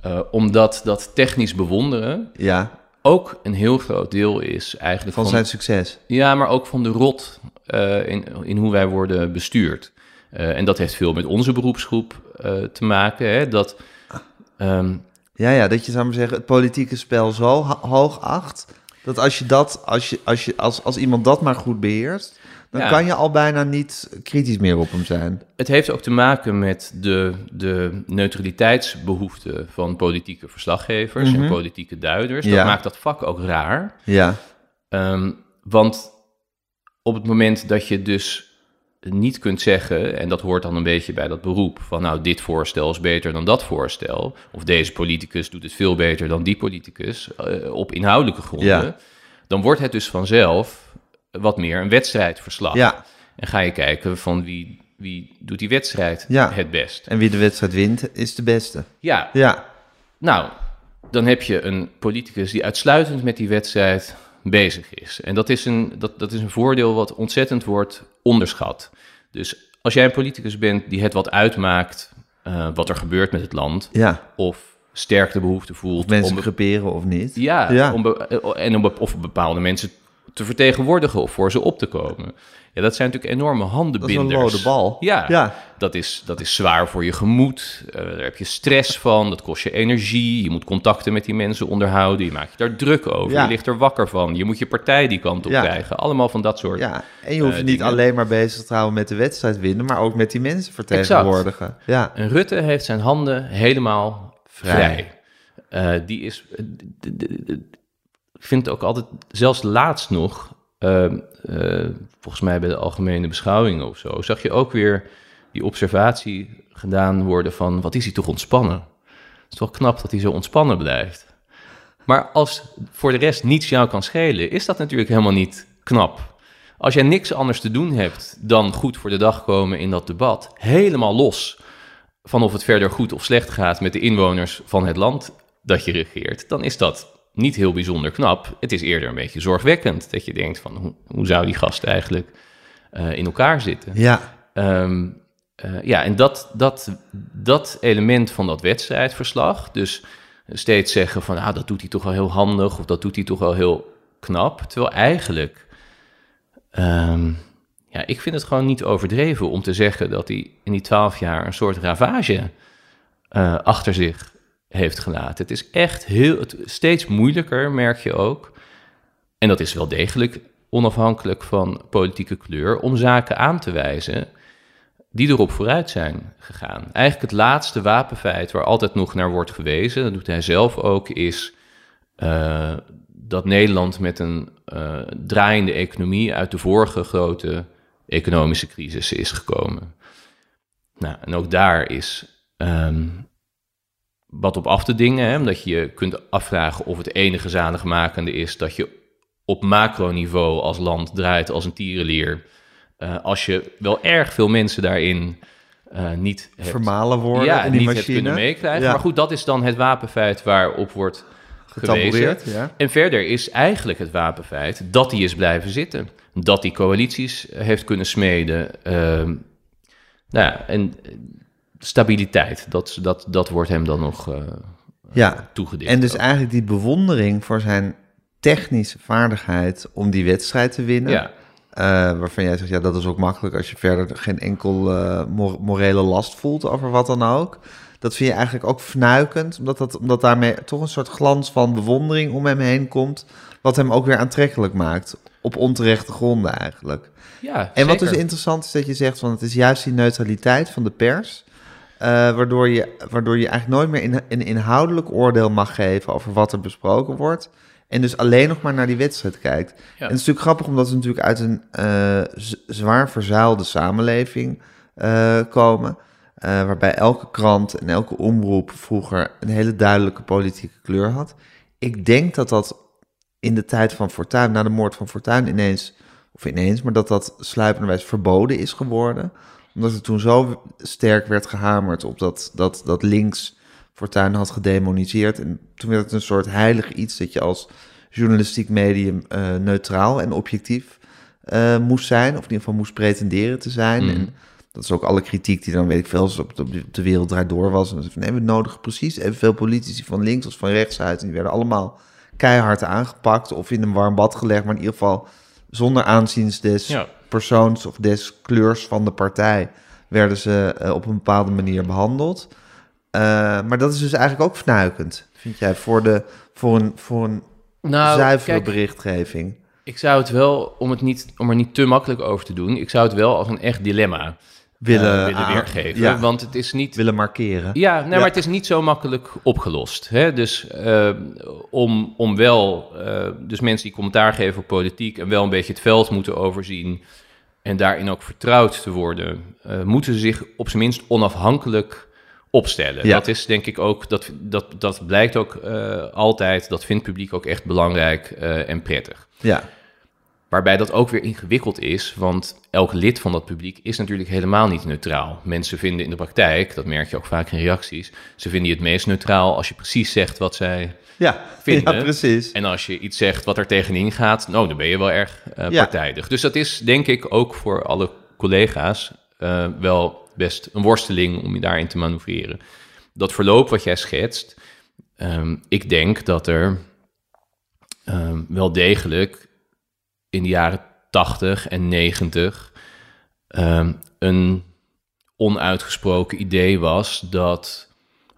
Eh, omdat dat technisch bewonderen Ja, ook een heel groot deel is eigenlijk van van, zijn succes. Ja, maar ook van de rot eh, in, in hoe wij worden bestuurd. Eh, en dat heeft veel met onze beroepsgroep eh, te maken. Hè, dat, ehm, Ja, ja, dat je zou maar zeggen, het politieke spel zo hoog acht, dat als je dat, als je, als je, als, als iemand dat maar goed beheerst, dan Ja. kan je al bijna niet kritisch meer op hem zijn. het heeft ook te maken met de, de neutraliteitsbehoeften van politieke verslaggevers en politieke duiders. Dat Ja. maakt dat vak ook raar. Ja, Ehm, want op het moment dat je dus niet kunt zeggen, en dat hoort dan een beetje bij dat beroep, van nou, dit voorstel is beter dan dat voorstel, of deze politicus doet het veel beter dan die politicus, eh, op inhoudelijke gronden, Ja. dan wordt het dus vanzelf wat meer een wedstrijdverslag. ja. En ga je kijken van wie, wie doet die wedstrijd Ja. het best. En wie de wedstrijd wint, is de beste. Ja, Ja, nou, dan heb je een politicus die uitsluitend met die wedstrijd bezig is. En dat is een, dat, dat is een voordeel wat ontzettend wordt onderschat. Dus als jij een politicus bent die het wat uitmaakt eh, wat er gebeurt met het land, ja. of sterk de behoefte voelt Of mensen om, creperen of niet. ja, Ja. Om be- en om, of bepaalde mensen te vertegenwoordigen of voor ze op te komen. Ja, dat zijn natuurlijk enorme Dat is een handenbinders. bal. Ja, Ja. Dat, is, dat is zwaar voor je gemoed. Eh, daar heb je stress van. Dat kost je energie. Je moet contacten met die mensen onderhouden. Je maakt je daar druk over. Ja. Je ligt er wakker van. Je moet je partij die kant op Ja. krijgen. Allemaal van dat soort. Ja, en je hoeft Eh, je niet alleen maar bezig te houden met de wedstrijd winnen, maar ook met die mensen vertegenwoordigen. Ja. En Rutte heeft zijn handen helemaal vrij. Eh, die is. Ik vind ook altijd, zelfs laatst nog, eh, eh, volgens mij bij de algemene beschouwingen of zo, zag je ook weer die observatie gedaan worden van wat is hij toch ontspannen? Het is toch knap dat hij zo ontspannen blijft. Maar als voor de rest niets jou kan schelen, is dat natuurlijk helemaal niet knap. Als jij niks anders te doen hebt dan goed voor de dag komen in dat debat, helemaal los van of het verder goed of slecht gaat met de inwoners van het land dat je regeert, dan is dat niet heel bijzonder knap. Het is eerder een beetje zorgwekkend dat je denkt van hoe, hoe zou die gast eigenlijk eh, in elkaar zitten? Ja. Ehm, eh, ja, en dat, dat, dat element van dat wedstrijdverslag, dus steeds zeggen van ah, dat doet hij toch wel heel handig of dat doet hij toch wel heel knap, terwijl eigenlijk, ehm, ja, ik vind het gewoon niet overdreven om te zeggen dat hij in die twaalf jaar een soort ravage eh, achter zich heeft gelaten. Het is echt heel, steeds moeilijker, merk je ook. En dat is wel degelijk onafhankelijk van politieke kleur, om zaken aan te wijzen die erop vooruit zijn gegaan. Eigenlijk het laatste wapenfeit waar altijd nog naar wordt gewezen, dat doet hij zelf ook, is eh, dat Nederland met een eh, draaiende economie uit de vorige grote economische crisis is gekomen. Nou, en ook daar is ehm, wat op af te dingen, hè, omdat je je kunt afvragen of het enige zaligmakende is dat je op macroniveau als land draait als een tierenlier. Eh, als je wel erg veel mensen daarin eh, niet hebt, Vermalen worden ja, in die niet hebt machine. kunnen meekrijgen. Ja. Maar goed, dat is dan het wapenfeit waarop wordt gewezen. Ja. En verder is eigenlijk het wapenfeit dat hij is blijven zitten. Dat hij coalities heeft kunnen smeden. Ehm, nou ja, en stabiliteit, dat, dat, dat wordt hem dan nog eh Ja. toegedicht. En dus ook. eigenlijk die bewondering voor zijn technische vaardigheid om die wedstrijd te winnen. Ja, Eh, waarvan jij zegt, ja, dat is ook makkelijk als je verder geen enkel eh, mor- morele last voelt over wat dan ook. Dat vind je eigenlijk ook fnuikend, omdat, dat, omdat daarmee toch een soort glans van bewondering om hem heen komt. Wat hem ook weer aantrekkelijk maakt. Op onterechte gronden eigenlijk. ja En wat dus interessant is dat je zegt van het is juist die neutraliteit van de pers. Eh, waardoor, je, waardoor je eigenlijk nooit meer in, een inhoudelijk oordeel mag geven over wat er besproken wordt. En dus alleen nog maar naar die wedstrijd kijkt. En het is natuurlijk grappig omdat we natuurlijk uit een eh, zwaar verzuilde samenleving eh, komen. waarbij elke krant en elke omroep vroeger een hele duidelijke politieke kleur had. Ik denk dat dat in de tijd van Fortuyn, na de moord van Fortuyn ineens, of ineens, maar dat dat sluipenderwijs verboden is geworden. Omdat het toen zo sterk werd gehamerd op dat, dat, dat links Fortuyn had gedemoniseerd. En toen werd het een soort heilig iets dat je als journalistiek medium eh, neutraal en objectief eh, moest zijn. Of in ieder geval moest pretenderen te zijn. Mhm. En dat is ook alle kritiek die dan, weet ik veel, op de, op de wereld draait door was. En dan van, nee, we nodigen precies evenveel politici van links als van rechts uit. En die werden allemaal keihard aangepakt of in een warm bad gelegd. Maar in ieder geval zonder aanzien des Ja. Persoons of des kleurs van de partij werden ze eh, op een bepaalde manier behandeld. Eh, maar dat is dus eigenlijk ook fnuikend, vind jij, voor, de, voor een, voor een Nou, zuivere kijk, berichtgeving. Ik zou het wel, om, het niet, om er niet te makkelijk over te doen, ik zou het wel als een echt dilemma Willen, eh, willen aan- weergeven. ja, Want het is niet. willen markeren. Ja, nee, Ja. maar het is niet zo makkelijk opgelost. Hè? Dus om, om wel, dus mensen die commentaar geven op politiek en wel een beetje het veld moeten overzien en daarin ook vertrouwd te worden, eh, moeten ze zich op zijn minst onafhankelijk opstellen. Ja. Dat is denk ik ook, dat, dat, dat blijkt ook eh, altijd, dat vindt het publiek ook echt belangrijk eh, en prettig. Ja, Waarbij dat ook weer ingewikkeld is, want elk lid van dat publiek is natuurlijk helemaal niet neutraal. Mensen vinden in de praktijk, dat merk je ook vaak in reacties, ze vinden je het meest neutraal als je precies zegt wat zij ja. vinden. ja precies. En als je iets zegt wat er tegenin gaat, nou, dan ben je wel erg eh, Ja. partijdig. Dus dat is denk ik ook voor alle collega's eh, wel best een worsteling om je daarin te manoeuvreren. Dat verloop wat jij schetst, ehm, ik denk dat er ehm, wel degelijk in de jaren 80 en 90 ehm, een onuitgesproken idee was dat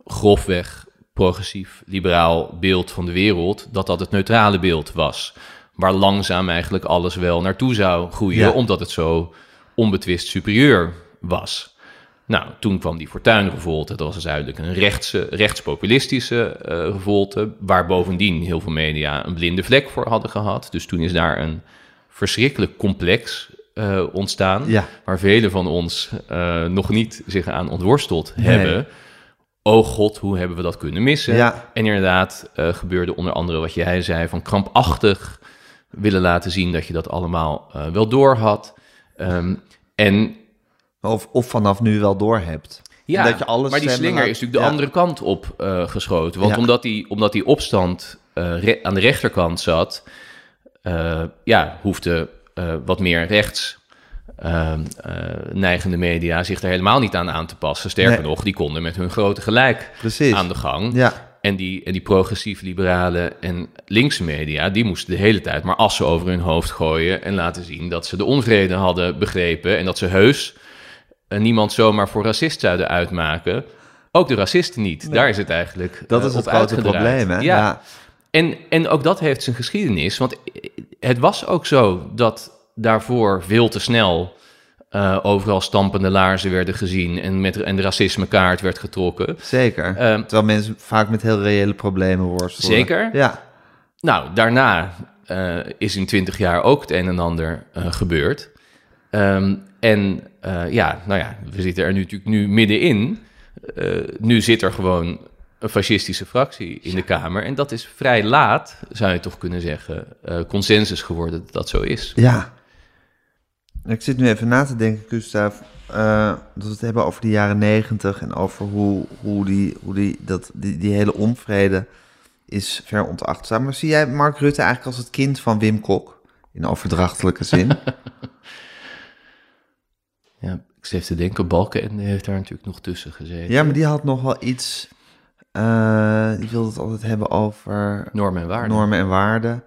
grofweg progressief liberaal beeld van de wereld, dat dat het neutrale beeld was. Waar langzaam eigenlijk alles wel naartoe zou groeien, Ja. omdat het zo onbetwist superieur was. Nou, toen kwam die fortuinrevolte. Dat was dus duidelijk een rechtse, rechtspopulistische eh revolte, waar bovendien heel veel media een blinde vlek voor hadden gehad. Dus toen is daar een verschrikkelijk complex eh, ontstaan, Ja. waar velen van ons eh, nog niet zich aan ontworsteld Nee. hebben. Oh god, hoe hebben we dat kunnen missen? Ja. En inderdaad eh, gebeurde onder andere wat jij zei, van krampachtig willen laten zien dat je dat allemaal eh, wel door had. Ehm, en Of, of vanaf nu wel door hebt. ja, dat je alles maar die slinger is natuurlijk de Ja. andere kant op eh, geschoten. Want Ja. omdat, die, omdat die opstand aan de rechterkant zat, ja, hoefde wat meer rechts eh, eh, neigende media zich er helemaal niet aan aan te passen. Sterker Nee. nog, die konden met hun grote gelijk Precies. aan de gang. Ja, En die, en die progressief-liberale en linkse media, die moesten de hele tijd maar assen over hun hoofd gooien en laten zien dat ze de onvrede hadden begrepen en dat ze heus eh, niemand zomaar voor racist zouden uitmaken. Ook de racisten niet. Daar is het eigenlijk dat eh, is het grote probleem. Hè? Ja. En, en ook dat heeft zijn geschiedenis. Want het was ook zo dat daarvoor veel te snel eh, overal stampende laarzen werden gezien en, met, en de racismekaart werd getrokken. Zeker. Ehm, Terwijl mensen vaak met heel reële problemen worstelen. Zeker. Ja. Nou, daarna eh, is in twintig jaar ook het een en ander eh, gebeurd. Ehm, en ja, nou ja, we zitten er nu natuurlijk nu middenin. Nu zit er gewoon een fascistische fractie in de Kamer. En dat is vrij laat, zou je toch kunnen zeggen, consensus geworden dat dat zo is. Ja. Ik zit nu even na te denken, Gustav, eh, dat we het hebben over de jaren negentig en over hoe, hoe, die, hoe die, dat, die, die hele onvrede is ver ontacht staan. Maar zie jij Mark Rutte eigenlijk als het kind van Wim Kok, in overdrachtelijke zin? Ja, ik zit te denken, Balken heeft daar natuurlijk nog tussen gezeten. ja, maar die had nog wel iets, eh, die wilde het altijd hebben over Normen en waarden. normen en waarden.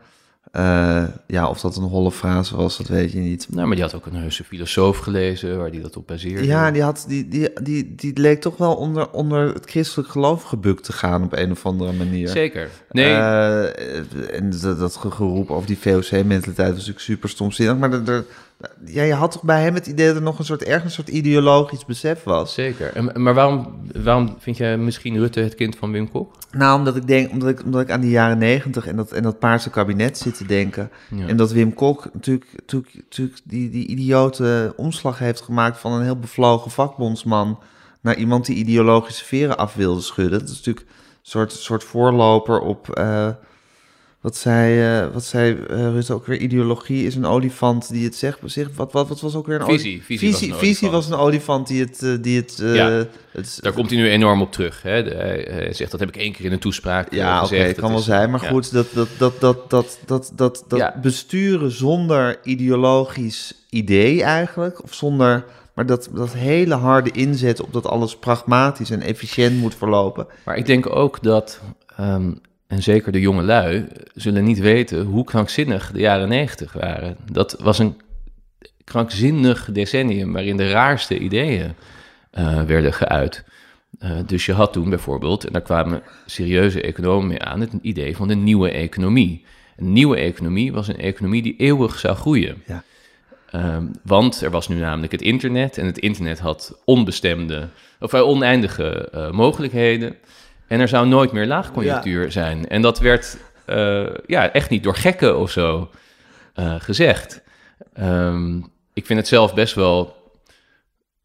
Eh, ja, of dat een holle frase was, dat weet je niet. Nou, maar die had ook een heuse filosoof gelezen waar die dat op baseerde. Ja, die, had, die, die, die, die leek toch wel onder, onder het christelijk geloof gebukt te gaan op een of andere manier. Zeker. Nee, Eh, en dat, dat geroep over die VOC-mentaliteit was natuurlijk super stomzinnig. Maar er, er- ja, je had toch bij hem het idee dat er nog een soort, ergens een soort ideologisch besef was. Zeker. En- Maar waarom, waarom vind jij misschien Rutte het kind van Wim Kok? Nou, omdat ik denk, omdat ik, omdat ik aan die jaren negentig en dat, en dat paarse kabinet zit te denken. Ja. En dat Wim Kok natuurlijk, natuurlijk, natuurlijk die, die idiote omslag heeft gemaakt van een heel bevlogen vakbondsman naar iemand die ideologische veren af wilde schudden. Dat is natuurlijk een soort, soort voorloper op, eh, wat zei, eh, wat zei eh, Rutte ook weer, ideologie is een olifant die het zegt. zegt wat, wat, wat was ook weer een Visie, visie was een visie olifant. was een olifant die het, eh, die het, Ja. het Daar komt hij nu enorm op terug. Hè? De- hij, zegt, dat heb ik één keer in een toespraak Ja, oké, kan wel zijn. Maar ja. goed, dat, dat, dat, dat, dat, dat, dat, dat Ja. besturen zonder ideologisch idee eigenlijk, of zonder... Maar dat, dat hele harde inzet op dat alles pragmatisch en efficiënt moet verlopen. Maar ik denk ook dat, ehm, en zeker de jonge lui, zullen niet weten hoe krankzinnig de jaren negentig waren. Dat was een krankzinnig decennium waarin de raarste ideeën eh, werden geuit. Eh, dus je had toen bijvoorbeeld, en daar kwamen serieuze economen mee aan, het idee van de nieuwe economie. Een nieuwe economie was een economie die eeuwig zou groeien. Ja. Ehm, want er was nu namelijk het internet en het internet had onbestemde, of oneindige eh, mogelijkheden. En er zou nooit meer laagconjunctuur zijn. En dat werd eh, ja, echt niet door gekken of zo eh, gezegd. Ehm, ik vind het zelf best wel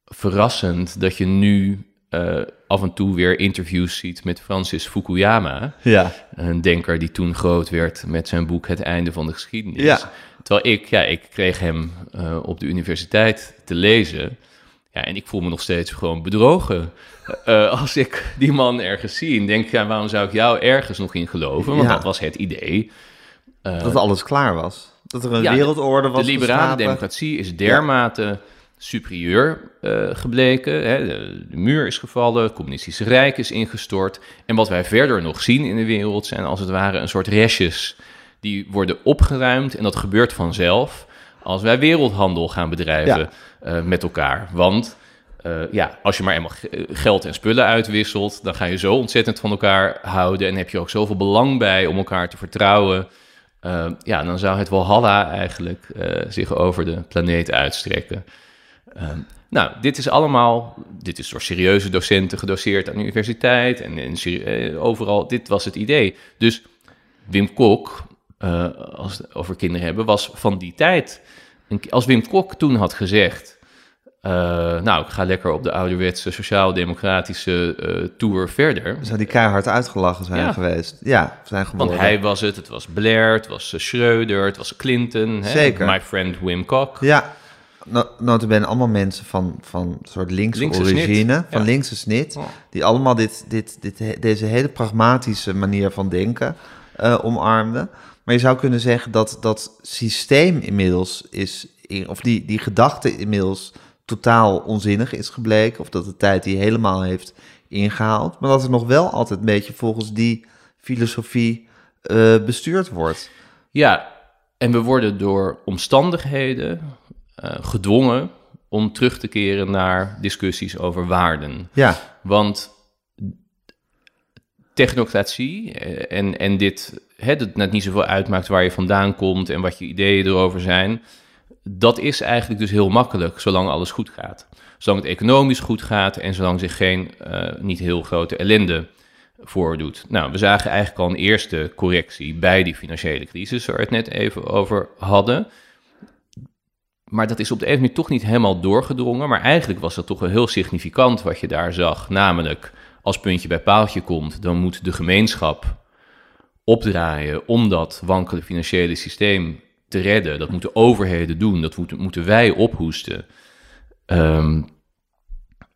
verrassend dat je nu eh, af en toe weer interviews ziet met Francis Fukuyama. Ja. Een denker die toen groot werd met zijn boek Het Einde van de Geschiedenis. Ja. Terwijl ik, ja, ik kreeg hem op de universiteit te lezen. Ja, en ik voel me nog steeds gewoon bedrogen. Eh, als ik die man ergens zie en denk, ja, waarom zou ik jou ergens nog in geloven? Want Ja. dat was het idee. Eh, Dat alles klaar was. Dat er een Ja, wereldorde was de liberale geschapen. democratie is dermate superieur eh, gebleken. Hè. De, de muur is gevallen, het communistische rijk is ingestort. En wat wij verder nog zien in de wereld zijn als het ware een soort restjes die worden opgeruimd en dat gebeurt vanzelf als wij wereldhandel gaan bedrijven Eh, met elkaar. Want eh, ja, als je maar eenmaal ge- geld en spullen uitwisselt, dan ga je zo ontzettend van elkaar houden en heb je ook zoveel belang bij om elkaar te vertrouwen. Eh, ja, dan zou het Walhalla eigenlijk eh, zich over de planeet uitstrekken. Ehm, nou, dit is allemaal, dit is door serieuze docenten gedoseerd aan de universiteit en, en eh, overal. Dit was het idee. Dus Wim Kok, eh, als we het over kinderen hebben, was van die tijd. Als Wim Kok toen had gezegd, eh, nou, ik ga lekker op de ouderwetse sociaal-democratische eh, tour verder. Zou die keihard uitgelachen zijn Ja. geweest? Ja, zijn Want geworden. hij was het, het was Blair, het was eh, Schreuder, het was Clinton. Hè? Zeker. My friend Wim Kok. Ja, no, notabene allemaal mensen van, van soort linkse, Linkse snit. origine, van Ja. linkse snit, Ja. die allemaal dit, dit, dit, deze hele pragmatische manier van denken omarmden. Maar je zou kunnen zeggen dat dat systeem inmiddels is, of die, die gedachte inmiddels totaal onzinnig is gebleken, of dat de tijd die helemaal heeft ingehaald, maar dat er nog wel altijd een beetje volgens die filosofie eh, bestuurd wordt. Ja, en we worden door omstandigheden eh, gedwongen om terug te keren naar discussies over waarden. Ja, Want technocratie eh, en, en dit, hè, dat het net niet zoveel uitmaakt waar je vandaan komt en wat je ideeën erover zijn, dat is eigenlijk dus heel makkelijk, zolang alles goed gaat. Zolang het economisch goed gaat en zolang zich geen eh, niet heel grote ellende voordoet. Nou, we zagen eigenlijk al een eerste correctie bij die financiële crisis, waar we het net even over hadden. Maar dat is op de een manier toch niet helemaal doorgedrongen. Maar eigenlijk was dat toch wel heel significant wat je daar zag. Namelijk, als puntje bij paaltje komt, dan moet de gemeenschap opdraaien om dat wankele financiële systeem te redden. Dat moeten overheden doen, dat moeten, wij ophoesten. Ehm,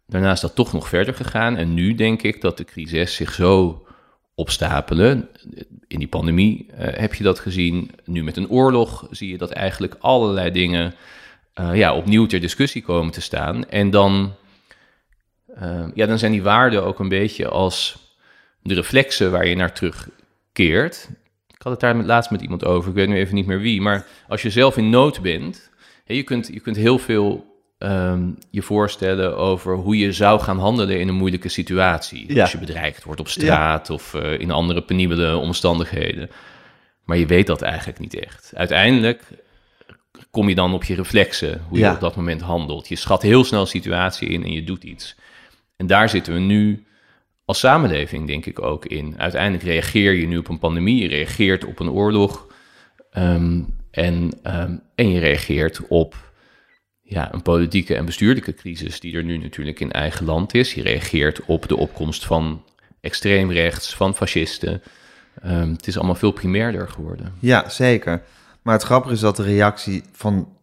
daarna is dat toch nog verder gegaan. En nu denk ik dat de crisis zich zo opstapelen. In die pandemie eh, heb je dat gezien. Nu met een oorlog zie je dat eigenlijk allerlei dingen eh, ja, opnieuw ter discussie komen te staan. En dan, eh, ja, dan zijn die waarden ook een beetje als de reflexen waar je naar terugkeert. Had het daar met- laatst met iemand over, ik weet nu even niet meer wie. Maar als je zelf in nood bent, je, kunt, je kunt heel veel ehm, je voorstellen over hoe je zou gaan handelen in een moeilijke situatie. Ja. Als je bedreigd wordt op straat of eh, in andere penibele omstandigheden. Maar je weet dat eigenlijk niet echt. Uiteindelijk kom je dan op je reflexen, hoe je Ja. op dat moment handelt. Je schat heel snel een situatie in en je doet iets. En daar zitten we nu als samenleving, denk ik, ook in. Uiteindelijk reageer je nu op een pandemie, je reageert op een oorlog. ehm, en, ehm, en je reageert op ja, een politieke en bestuurlijke crisis die er nu natuurlijk in eigen land is. Je reageert op de opkomst van extreemrechts, van fascisten. Ehm, het is allemaal veel primairder geworden. Ja, zeker. Maar het grappige is dat de reactie van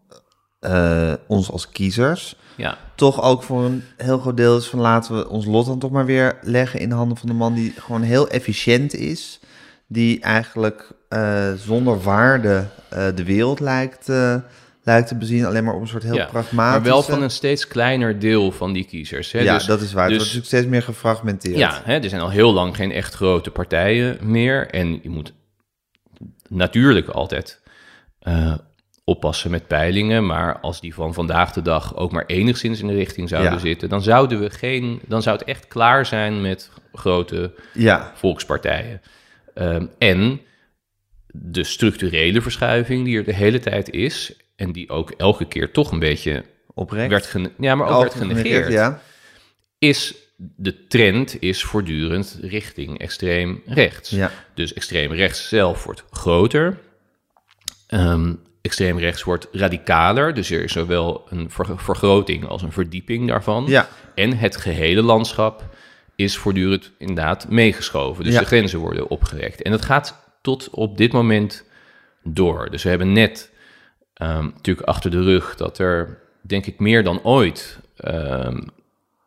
eh, ons als kiezers Ja, toch ook voor een heel groot deel is van laten we ons lot dan toch maar weer leggen in de handen van de man die gewoon heel efficiënt is. Die eigenlijk eh, zonder waarde eh, de wereld lijkt, eh, lijkt te bezien. Alleen maar op een soort heel ja. pragmatische... maar wel van een steeds kleiner deel van die kiezers. Hè? ja, Dus- dat is waar. het dus- wordt natuurlijk steeds meer gefragmenteerd. Ja, hè, er zijn al heel lang geen echt grote partijen meer. En je moet natuurlijk altijd oppassen met peilingen. Maar als die van vandaag de dag ook maar enigszins in de richting zouden Ja. zitten, dan zouden we geen. Dan zou het echt klaar zijn met grote ja, volkspartijen. Ehm, en de structurele verschuiving die er de hele tijd is. En die ook elke keer toch een beetje oprecht. werd, gene- ja, maar ook werd genegeerd Ja, is de trend is voortdurend richting extreem rechts. ja. Dus extreem rechts zelf wordt groter. Ehm, extreem rechts wordt radicaler. Dus er is zowel een ver- vergroting als een verdieping daarvan. ja. En het gehele landschap is voortdurend inderdaad meegeschoven. Dus Ja. de grenzen worden opgerekt. En dat gaat tot op dit moment door. Dus we hebben net ehm, natuurlijk achter de rug dat er, denk ik, meer dan ooit ehm,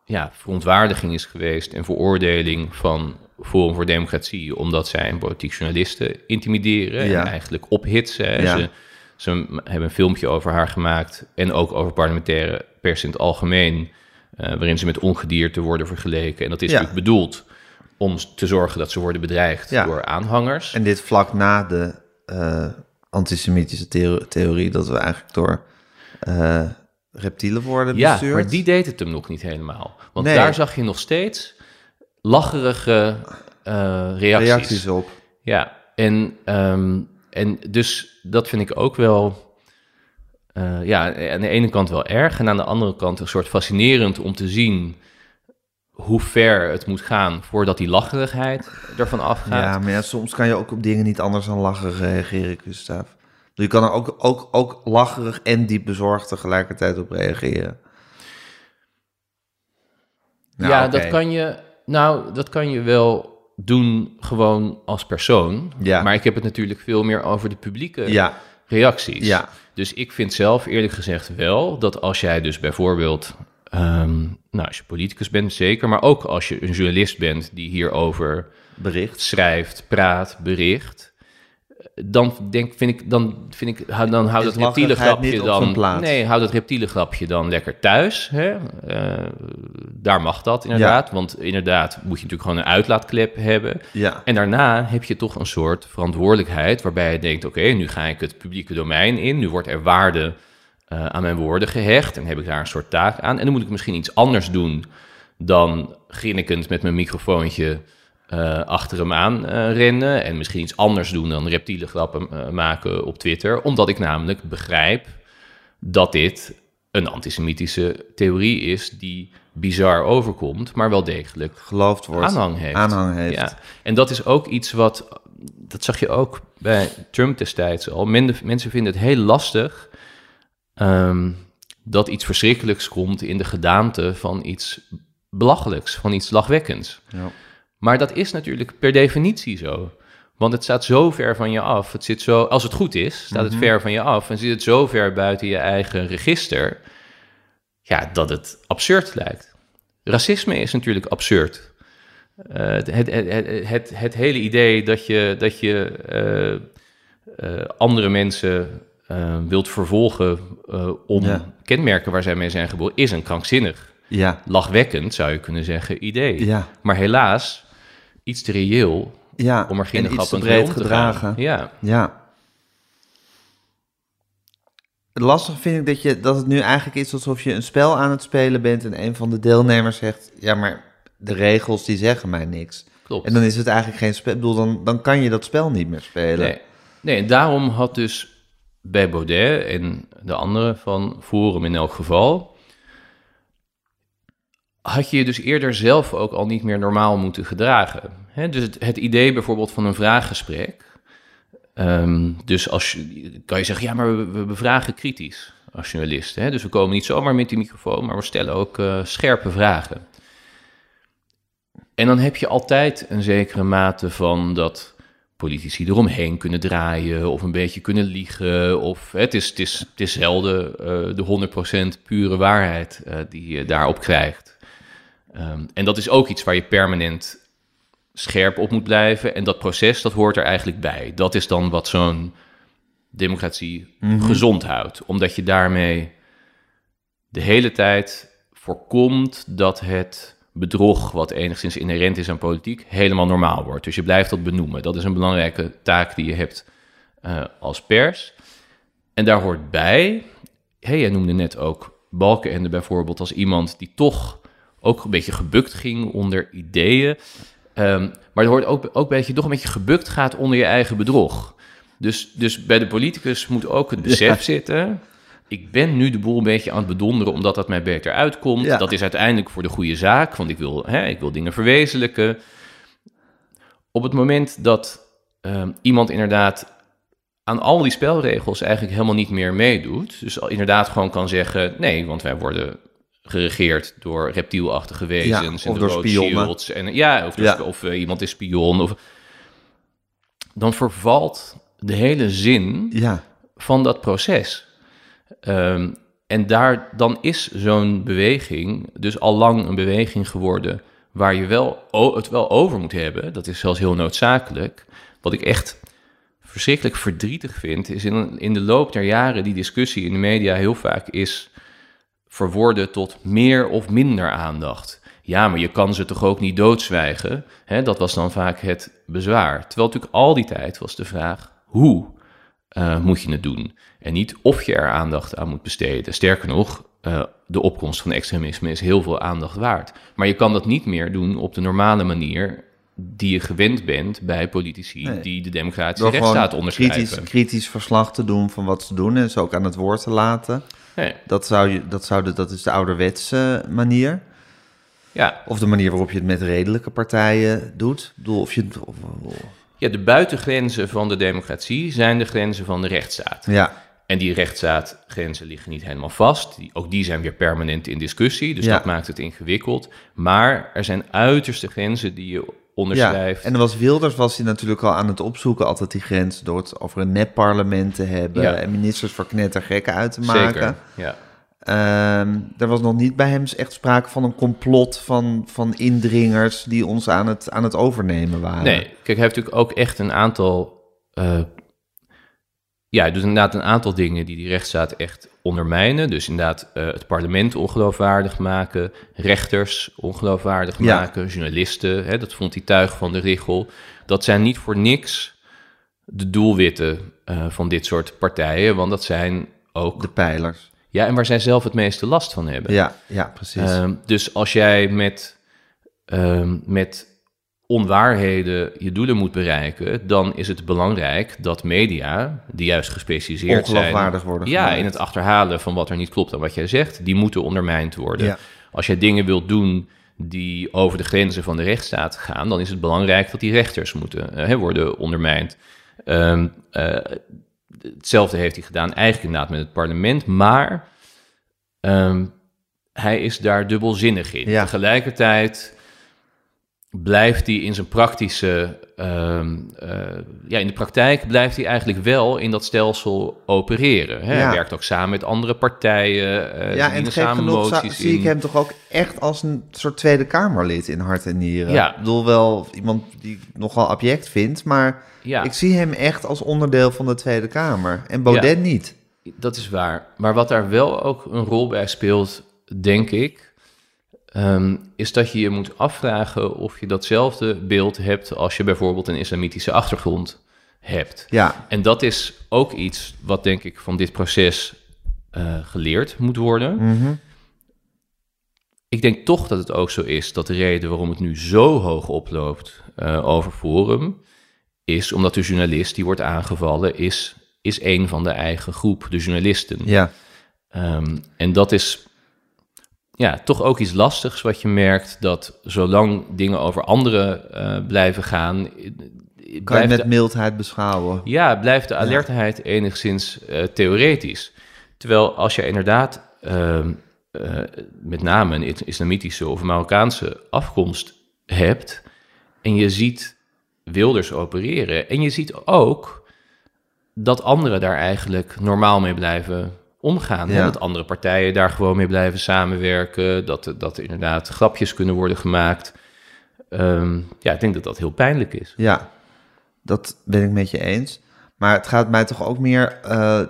ja, verontwaardiging is geweest en veroordeling van Forum voor Democratie, omdat zij een politiek journalisten intimideren Ja. en eigenlijk ophitsen. En Ja. Ze, ze hebben een filmpje over haar gemaakt en ook over parlementaire pers in het algemeen, eh, waarin ze met ongedierte worden vergeleken. En dat is Ja. natuurlijk bedoeld om te zorgen dat ze worden bedreigd Ja. door aanhangers. En dit vlak na de eh, antisemitische theo- theorie dat we eigenlijk door eh, reptielen worden Ja, bestuurd. maar die deed het hem nog niet helemaal. Want Nee. daar zag je nog steeds lacherige reacties. reacties op. Ja, en, ehm, en dus dat vind ik ook wel... eh, ja, aan de ene kant wel erg... en aan de andere kant een soort fascinerend om te zien... hoe ver het moet gaan voordat die lacherigheid ervan afgaat. Ja, maar ja, soms kan je ook op dingen niet anders dan lacherig reageren, Gustav. Je kan er ook, ook, ook lacherig en diep bezorgd tegelijkertijd op reageren. Nou, ja, dat kan je. Nou, dat kan je wel doen gewoon als persoon. Ja. Maar ik heb het natuurlijk veel meer over de publieke Ja, reacties. ja, Dus ik vind zelf eerlijk gezegd wel dat als jij dus bijvoorbeeld, ehm, nou als je politicus bent zeker, maar ook als je een journalist bent die hierover bericht. schrijft, praat, bericht, dan denk vind ik dan vind ik hou- dan houdt Is het reptiele grapje dan nee houdt het reptiele grapje dan lekker thuis. Hè? Eh, daar mag dat inderdaad, want inderdaad moet je natuurlijk gewoon een uitlaatklep hebben. Ja, En daarna heb je toch een soort verantwoordelijkheid waarbij je denkt: oké, nu ga ik het publieke domein in, nu wordt er waarde eh, aan mijn woorden gehecht en heb ik daar een soort taak aan. En dan moet ik misschien iets anders doen dan grinnikend met mijn microfoontje eh, achter hem aan eh, rennen en misschien iets anders doen dan reptiele grappen eh, maken op Twitter, omdat ik namelijk begrijp dat dit een antisemitische theorie is die bizar overkomt, maar wel degelijk geloofd wordt. aanhang heeft. Aanhang heeft. Ja. En dat is ook iets wat, dat zag je ook bij Trump destijds al. Men- mensen vinden het heel lastig ehm, dat iets verschrikkelijks komt in de gedaante van iets belachelijks, van iets lachwekkends. Ja. Maar dat is natuurlijk per definitie zo. Want het staat zo ver van je af. Het zit zo, als het goed is, staat het ver van je af. En zit het zo ver buiten je eigen register. Ja, dat het absurd lijkt. Racisme is natuurlijk absurd. Eh, het, het, het, het, hele idee dat je, dat je eh, eh, andere mensen wilt vervolgen om Ja. kenmerken waar zij mee zijn geboren, is een krankzinnig, Ja, lachwekkend zou je kunnen zeggen, idee. ja, Maar helaas, iets te reëel ja. om er geen en iets te breed te gedragen. Ja, Ja. Lastig vind ik dat, je, dat het nu eigenlijk is alsof je een spel aan het spelen bent en een van de deelnemers zegt, ja, maar de regels die zeggen mij niks. klopt. En dan is het eigenlijk geen spel. Ik bedoel, dan, dan kan je dat spel niet meer spelen. Nee. nee, en daarom had dus bij Baudet en de anderen van Forum in elk geval... had je je dus eerder zelf ook al niet meer normaal moeten gedragen. Dus het, het idee bijvoorbeeld van een vraaggesprek... ehm, dus als je, kan je zeggen, ja, maar we, bevragen kritisch als journalist. Dus we komen niet zomaar met die microfoon, maar we stellen ook eh, scherpe vragen. En dan heb je altijd een zekere mate van dat politici eromheen kunnen draaien of een beetje kunnen liegen. Of het, is, het, is, het is zelden eh, de 100% pure waarheid eh, die je daarop krijgt. Ehm, en dat is ook iets waar je permanent scherp op moet blijven. En dat proces, dat hoort er eigenlijk bij. Dat is dan wat zo'n democratie gezond houdt. Omdat je daarmee de hele tijd voorkomt dat het bedrog, wat enigszins inherent is aan politiek, helemaal normaal wordt. Dus je blijft dat benoemen. Dat is een belangrijke taak die je hebt eh, als pers. En daar hoort bij, hey, jij noemde net ook Balkenende bijvoorbeeld als iemand die toch ook een beetje gebukt ging onder ideeën. Ehm, maar er hoort ook, ook bij dat je toch een beetje gebukt gaat onder je eigen bedrog. Dus, dus bij de politicus moet ook het besef zitten. Ik ben nu de boel een beetje aan het bedonderen omdat dat mij beter uitkomt. Ja. Dat is uiteindelijk voor de goede zaak, want ik wil, hè, ik wil dingen verwezenlijken. Op het moment dat ehm, iemand inderdaad aan al die spelregels eigenlijk helemaal niet meer meedoet. Dus inderdaad gewoon kan zeggen: nee, want wij worden geregeerd door reptielachtige wezens of en door spionnen. En, ja, of, Ja. of eh, iemand is spion. Of, dan vervalt de hele zin Ja, van dat proces. Ehm, en daar, dan is zo'n beweging dus al lang een beweging geworden waar je wel het wel over moet hebben. Dat is zelfs heel noodzakelijk. Wat ik echt verschrikkelijk verdrietig vind, is in, in de loop der jaren die discussie in de media heel vaak is verworden tot meer of minder aandacht. Ja, maar je kan ze toch ook niet doodzwijgen? Hè, dat was dan vaak het bezwaar. Terwijl natuurlijk al die tijd was de vraag, hoe? eh, moet je het doen. En niet of je er aandacht aan moet besteden. Sterker nog, eh, de opkomst van extremisme is heel veel aandacht waard. Maar je kan dat niet meer doen op de normale manier die je gewend bent bij politici Nee. die de democratische rechtsstaat onderschrijven. kritisch, kritisch verslag te doen van wat ze doen en ze ook aan het woord te laten. Nee. Dat, zou je, dat, zou de, dat is de ouderwetse manier. Ja, Of de manier waarop je het met redelijke partijen doet. Ik bedoel, of je, of, ja, de buitengrenzen van de democratie zijn de grenzen van de rechtsstaat. ja, En die rechtsstaatgrenzen liggen niet helemaal vast. Die, ook die zijn weer permanent in discussie, dus Ja. dat maakt het ingewikkeld. Maar er zijn uiterste grenzen die je ja. onderschrijft. En er was Wilders was hij natuurlijk al aan het opzoeken, altijd die grens, door het over een nepparlement te hebben Ja. en ministers voor knettergekken uit te maken. Zeker, ja. Ehm, er was nog niet bij hem echt sprake van een complot van, van indringers die ons aan het, aan het overnemen waren. Nee, kijk, hij heeft natuurlijk ook echt een aantal... eh, ja, hij doet inderdaad een aantal dingen die die rechtsstaat echt ondermijnen. Dus inderdaad eh, het parlement ongeloofwaardig maken, rechters ongeloofwaardig Ja. maken, journalisten, hè, dat vond hij tuig van de richel. Dat zijn niet voor niks de doelwitten eh, van dit soort partijen, want dat zijn ook... De pijlers. Ja, en waar zij zelf het meeste last van hebben. Ja, ja precies. Ehm, dus als jij met, ehm, met onwaarheden je doelen moet bereiken, dan is het belangrijk dat media, die juist gespecialiseerd zijn, worden ja, in het achterhalen van wat er niet klopt aan wat jij zegt, die moeten ondermijnd worden. Ja. Als jij dingen wilt doen die over de grenzen van de rechtsstaat gaan, dan is het belangrijk dat die rechters moeten eh, hè, worden ondermijnd. Ehm, eh, hetzelfde heeft hij gedaan eigenlijk inderdaad met het parlement, maar ehm, hij is daar dubbelzinnig in. Ja. Tegelijkertijd blijft hij in zijn praktische, ehm, eh, ja, in de praktijk blijft hij eigenlijk wel in dat stelsel opereren. Hè? Ja. Hij werkt ook samen met andere partijen. ze ja, en samen genoeg za- moties zie in. ik hem toch ook echt als een soort Tweede Kamerlid in hart en nieren. Ja. Ik bedoel wel iemand die ik nogal abject vindt, maar Ja. ik zie hem echt als onderdeel van de Tweede Kamer. En Baudet Ja. niet. Dat is waar. Maar wat daar wel ook een rol bij speelt, denk ik, ehm, is dat je je moet afvragen of je datzelfde beeld hebt als je bijvoorbeeld een islamitische achtergrond hebt. Ja, En dat is ook iets wat denk ik van dit proces eh, geleerd moet worden. mhm. Ik denk toch dat het ook zo is dat de reden waarom het nu zo hoog oploopt eh, over Forum, is omdat de journalist die wordt aangevallen, is, is een van de eigen groep, de journalisten. ja. Ehm, en dat is ja, toch ook iets lastigs wat je merkt, dat zolang dingen over anderen eh, blijven gaan, eh, kan je met de- mildheid beschouwen. ja, blijft de alertheid enigszins eh, theoretisch. Terwijl als je inderdaad ehm, eh, met name een is- islamitische of Marokkaanse afkomst hebt en je ziet Wilders opereren en je ziet ook dat anderen daar eigenlijk normaal mee blijven omgaan. hè? Ja. Dat andere partijen daar gewoon mee blijven samenwerken, dat, dat er inderdaad grapjes kunnen worden gemaakt. Ehm, ja, ik denk dat dat heel pijnlijk is. Ja, dat ben ik met je eens. Maar het gaat mij toch ook meer... eh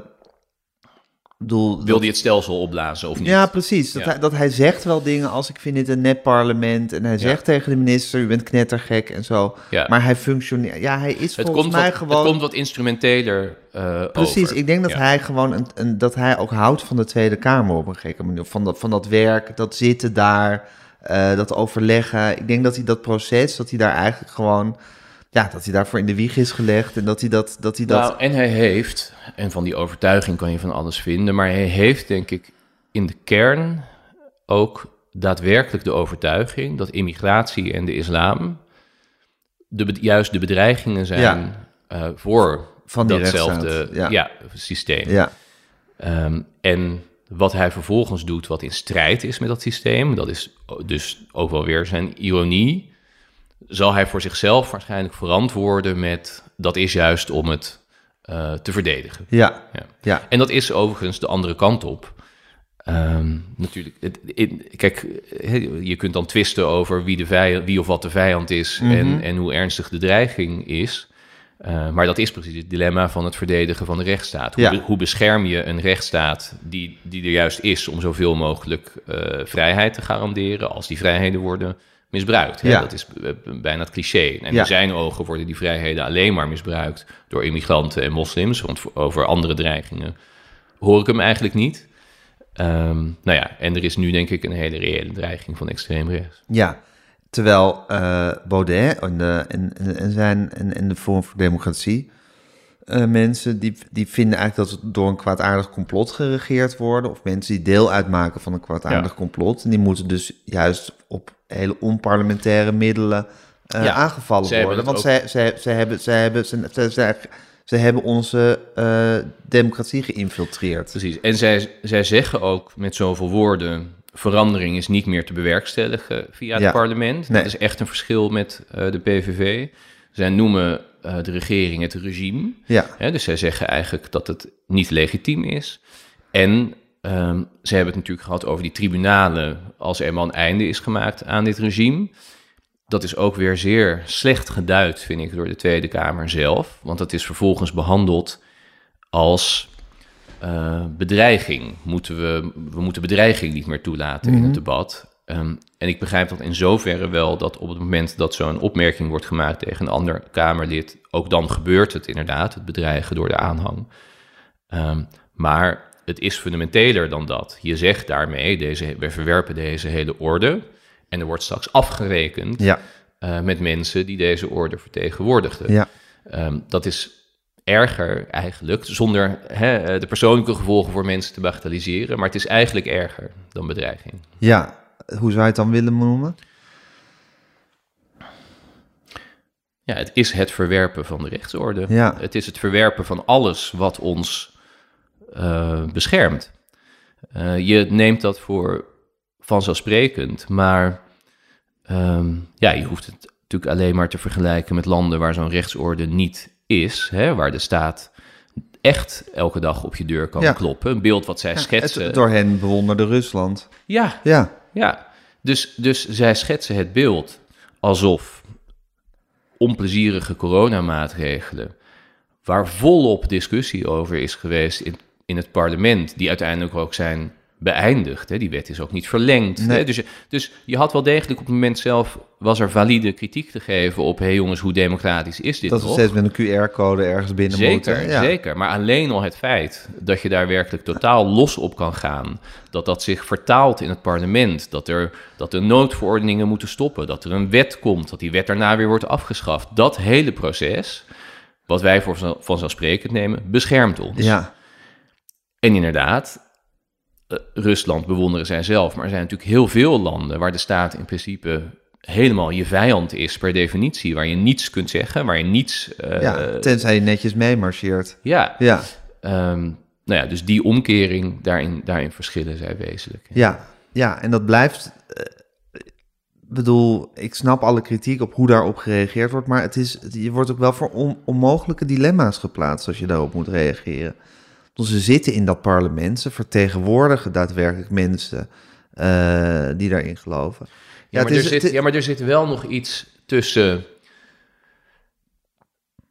bedoel, Wil hij het stelsel opblazen of niet? Ja, precies. Dat, Ja. Hij, dat hij zegt wel dingen als ik vind dit een nep parlement. En hij zegt tegen de minister, u bent knettergek en zo. Ja. Maar hij functioneert... Ja, hij is Het volgens komt, mij wat, gewoon... het komt wat instrumenteler eh Precies, over. ik denk dat hij gewoon een, een, dat hij ook houdt van de Tweede Kamer op een gekke manier. Van dat, van dat werk, dat zitten daar, eh, dat overleggen. Ik denk dat hij dat proces, dat hij daar eigenlijk gewoon, ja, dat hij daarvoor in de wieg is gelegd en dat hij dat, dat hij dat. Nou, en hij heeft, en van die overtuiging kan je van alles vinden, maar hij heeft denk ik in de kern ook daadwerkelijk de overtuiging dat immigratie en de islam de, juist de bedreigingen zijn Ja. eh, voor Van datzelfde ja. ja. systeem. ja, Ehm, en wat hij vervolgens doet, wat in strijd is met dat systeem, dat is dus ook wel weer zijn ironie, zal hij voor zichzelf waarschijnlijk verantwoorden met dat is juist om het eh, te verdedigen. ja, Ja. ja, En dat is overigens de andere kant op. Ehm, natuurlijk, het, in- kijk, je kunt dan twisten over wie, de vijand, wie of wat de vijand is en, en hoe ernstig de dreiging is. Eh, maar dat is precies het dilemma van het verdedigen van de rechtsstaat. Hoe, Ja. be- hoe bescherm je een rechtsstaat die, die er juist is om zoveel mogelijk eh, vrijheid te garanderen, als die vrijheden worden misbruikt. Hè? Ja. Dat is eh, bijna het cliché. En Ja. in zijn ogen worden die vrijheden alleen maar misbruikt door immigranten en moslims. Want over andere dreigingen hoor ik hem eigenlijk niet. Ehm, nou ja, en er is nu denk ik een hele reële dreiging van extreem rechts. Ja, terwijl eh, Baudet en, de, en, en, en zijn, en, en de Forum voor Democratie... eh, mensen die, die vinden eigenlijk dat door een kwaadaardig complot geregeerd worden... of mensen die deel uitmaken van een kwaadaardig Ja. complot... en die moeten dus juist op hele onparlementaire middelen eh, Ja, aangevallen worden. Want zij, zij, zij, hebben, zij, hebben, zij, zij, zij, zij hebben onze eh, democratie geïnfiltreerd. Precies. En zij, zij zeggen ook met zoveel woorden: verandering is niet meer te bewerkstelligen via het Ja. parlement. Nee. Dat is echt een verschil met de PVV. Zij noemen eh, de regering het regime. Ja, Hè, dus zij zeggen eigenlijk dat het niet legitiem is. En ehm, ze hebben het natuurlijk gehad over die tribunalen als er eenmaal een einde is gemaakt aan dit regime. Dat is ook weer zeer slecht geduid, vind ik, door de Tweede Kamer zelf. Want dat is vervolgens behandeld als eh, bedreiging. Moeten we, we moeten bedreiging niet meer toelaten in het debat. Ehm, en ik begrijp dat in zoverre wel dat op het moment dat zo'n opmerking wordt gemaakt tegen een ander Kamerlid, ook dan gebeurt het inderdaad, het bedreigen door de aanhang. Ehm, maar het is fundamenteler dan dat. Je zegt daarmee, deze, we verwerpen deze hele orde. En er wordt straks afgerekend ja, eh, met mensen die deze orde vertegenwoordigden. ja. Ehm, dat is erger eigenlijk, zonder hè, eh, de persoonlijke gevolgen voor mensen te bagatelliseren. Maar het is eigenlijk erger dan bedreiging. ja. Hoe zou je het dan willen noemen? Ja, het is het verwerpen van de rechtsorde. Ja. Het is het verwerpen van alles wat ons eh, beschermt. Eh, je neemt dat voor vanzelfsprekend, maar ehm, ja, je hoeft het natuurlijk alleen maar te vergelijken met landen waar zo'n rechtsorde niet is, hè, waar de staat echt elke dag op je deur kan Ja. kloppen. Een beeld wat zij Ja, schetsen. het door hen bewonderde Rusland. Ja, Ja, ja, dus, dus zij schetsen het beeld alsof onplezierige coronamaatregelen, waar volop discussie over is geweest in, in het parlement, die uiteindelijk ook zijn beëindigd. Hè? Die wet is ook niet verlengd. Nee. Hè? Dus, je- dus je had wel degelijk op het moment zelf, was er valide kritiek te geven op, hé hey jongens, hoe democratisch is dit dat we nog? steeds met een QR-code ergens binnen Zeker, moeten. Ja. zeker. Maar alleen al het feit dat je daar werkelijk totaal los op kan gaan, dat dat zich vertaalt in het parlement, dat er, dat er noodverordeningen moeten stoppen, dat er een wet komt, dat die wet daarna weer wordt afgeschaft, dat hele proces, wat wij voor van- vanzelfsprekend nemen, beschermt ons. Ja, En inderdaad, eh, Rusland bewonderen zij zelf, maar er zijn natuurlijk heel veel landen waar de staat in principe helemaal je vijand is per definitie, waar je niets kunt zeggen, waar je niets... eh, ja, tenzij je netjes meemarcheert. ja, Ja, Ehm, nou ja, dus die omkering, daarin, daarin verschillen zij wezenlijk. ja, ja, en dat blijft... Ik bedoel, ik snap alle kritiek op hoe daarop gereageerd wordt, maar het is, je wordt ook wel voor on- onmogelijke dilemma's geplaatst als je daarop moet reageren. Ze zitten in dat parlement, ze vertegenwoordigen daadwerkelijk mensen eh, die daarin geloven. Ja, maar het er zit, het- ja, maar er zit wel nog iets tussen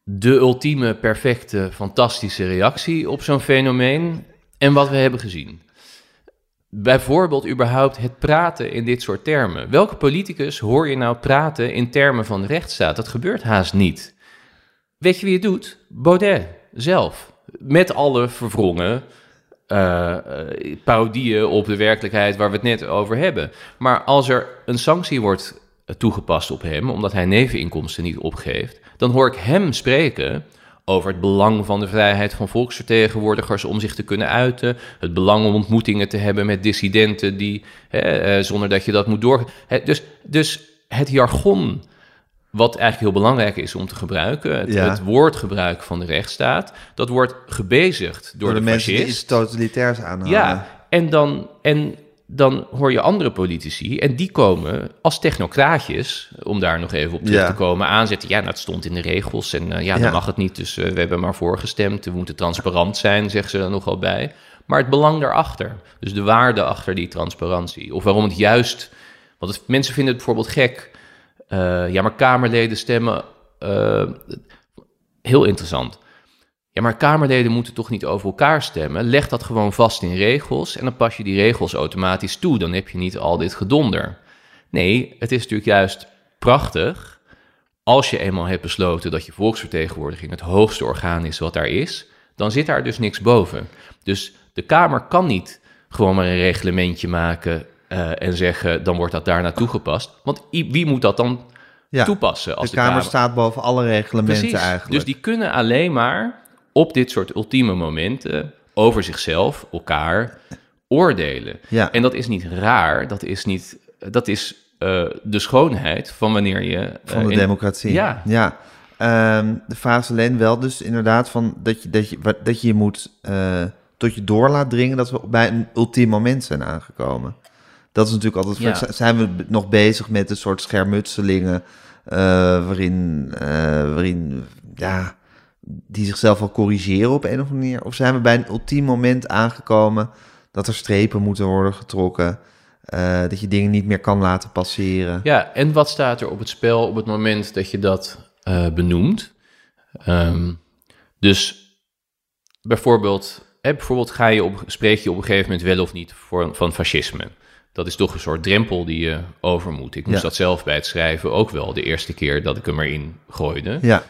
de ultieme, perfecte, fantastische reactie op zo'n fenomeen en wat we hebben gezien. Bijvoorbeeld überhaupt het praten in dit soort termen. Welke politicus hoor je nou praten in termen van rechtsstaat? Dat gebeurt haast niet. Weet je wie het doet? Baudet zelf. Met alle verwrongen parodieën op de werkelijkheid waar we het net over hebben. Maar als er een sanctie wordt toegepast op hem, omdat hij neveninkomsten niet opgeeft, dan hoor ik hem spreken over het belang van de vrijheid van volksvertegenwoordigers om zich te kunnen uiten, het belang om ontmoetingen te hebben met dissidenten die, hè, eh, zonder dat je dat moet door. Hè, dus, dus het jargon wat eigenlijk heel belangrijk is om te gebruiken, het, Ja. het woordgebruik van de rechtsstaat, dat wordt gebezigd door, Door de, de, mensen die fascist. iets totalitairs aanhangen. Ja, en dan, en dan hoor je andere politici en die komen als technocraatjes, om daar nog even op terug Ja. te komen, aanzetten. Ja, nou, het stond in de regels en eh, ja, Ja. dan mag het niet, dus eh, we hebben maar voorgestemd. We moeten transparant zijn, zeggen ze er nogal bij. Maar het belang daarachter, dus de waarde achter die transparantie, of waarom het juist, want het- mensen vinden het bijvoorbeeld gek, eh, ja, maar Kamerleden stemmen, eh, heel interessant. Ja, maar Kamerleden moeten toch niet over elkaar stemmen? Leg dat gewoon vast in regels en dan pas je die regels automatisch toe. Dan heb je niet al dit gedonder. Nee, het is natuurlijk juist prachtig als je eenmaal hebt besloten dat je volksvertegenwoordiging het hoogste orgaan is wat daar is, dan zit daar dus niks boven. Dus de Kamer kan niet gewoon maar een reglementje maken eh, en zeggen dan wordt dat daar naartoe gepast. Want wie moet dat dan Ja. toepassen als de Kamer staat boven alle reglementen Precies. eigenlijk. Dus die kunnen alleen maar op dit soort ultieme momenten over zichzelf, elkaar oordelen. Ja. En dat is niet raar, dat is, niet, dat is eh, de schoonheid van wanneer je... eh, van de in- democratie. Ja. ja. Ehm, de vraag is alleen wel dus inderdaad van dat je dat je, dat je, moet tot je door laat dringen dat we bij een ultiem moment zijn aangekomen. Dat is natuurlijk altijd, Ja. zijn we nog bezig met een soort schermutselingen eh, waarin, eh, waarin ja, die zichzelf al corrigeren op een of andere manier? Of zijn we bij een ultiem moment aangekomen dat er strepen moeten worden getrokken, eh, dat je dingen niet meer kan laten passeren? Ja, en wat staat er op het spel op het moment dat je dat benoemt? Ehm, dus bijvoorbeeld, hè, bijvoorbeeld ga je op, spreek je op een gegeven moment wel of niet voor, van fascisme. Dat is toch een soort drempel die je over moet. Ik moest Ja. dat zelf bij het schrijven ook wel de eerste keer dat ik hem erin gooide. Ja.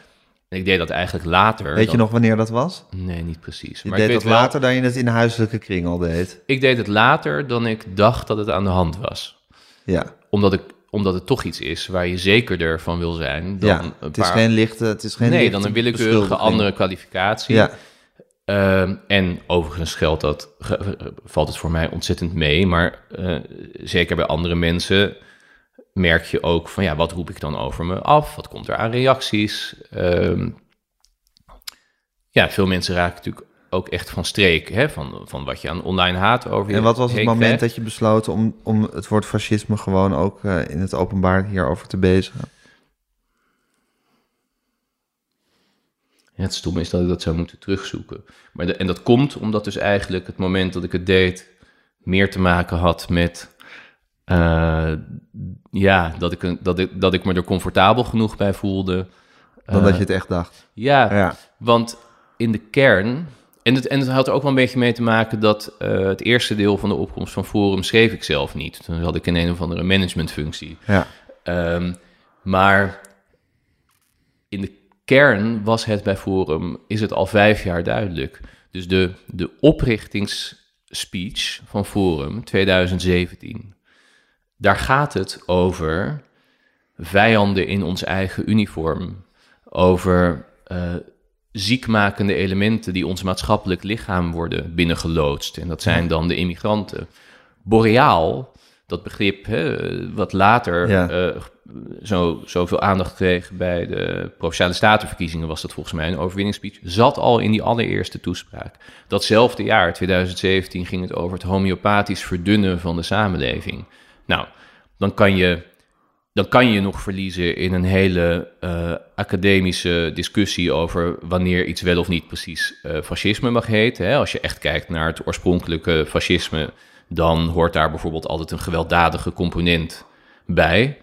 En ik deed dat eigenlijk later. Weet je nog wanneer dat was? Nee, niet precies. Je Maar ik deed weet dat wel, later dan je het in de huiselijke kring al deed. ik deed het later dan ik dacht dat het aan de hand was. Ja, Omdat, ik, omdat het toch iets is waar je zekerder van wil zijn dan ja. een het paar is geen lichte, het is geen nee, dan een willekeurige andere kwalificatie. Ja, Ehm, en overigens geldt dat, valt het voor mij ontzettend mee. Maar eh, zeker bij andere mensen merk je ook van ja, wat roep ik dan over me af? Wat komt er aan reacties? Ehm, ja, veel mensen raken natuurlijk ook echt van streek hè, van, van wat je aan online haat over je en wat was het moment krijgt. dat je besloten om, om het woord fascisme gewoon ook eh, in het openbaar hierover te bezigen? Ja, het stomme is dat ik dat zou moeten terugzoeken. Maar de- en dat komt omdat dus eigenlijk het moment dat ik het deed meer te maken had met... eh, ja, dat ik, dat, ik, dat ik me er comfortabel genoeg bij voelde. Dan Eh, dat je het echt dacht. Ja, Ja, want in de kern... En het, en het had er ook wel een beetje mee te maken dat eh, het eerste deel van de opkomst van Forum schreef ik zelf niet. Toen had ik in een of andere managementfunctie. ja, Ehm, maar in de kern was het bij Forum, is het al vijf jaar duidelijk. Dus de, de oprichtingsspeech van Forum 2017, daar gaat het over vijanden in ons eigen uniform. Over eh, ziekmakende elementen die ons maatschappelijk lichaam worden binnengeloodst. En dat zijn dan de immigranten. Boreaal, dat begrip hè, wat later Ja. eh, zo, zoveel aandacht kreeg bij de Provinciale Statenverkiezingen, was dat volgens mij een overwinningsspeech, zat al in die allereerste toespraak. Datzelfde jaar, 2017, ging het over het homeopathisch verdunnen van de samenleving. Nou, dan kan je, dan kan je je nog verliezen in een hele eh, academische discussie over wanneer iets wel of niet precies eh, fascisme mag heten. Hè? Als je echt kijkt naar het oorspronkelijke fascisme, dan hoort daar bijvoorbeeld altijd een gewelddadige component bij.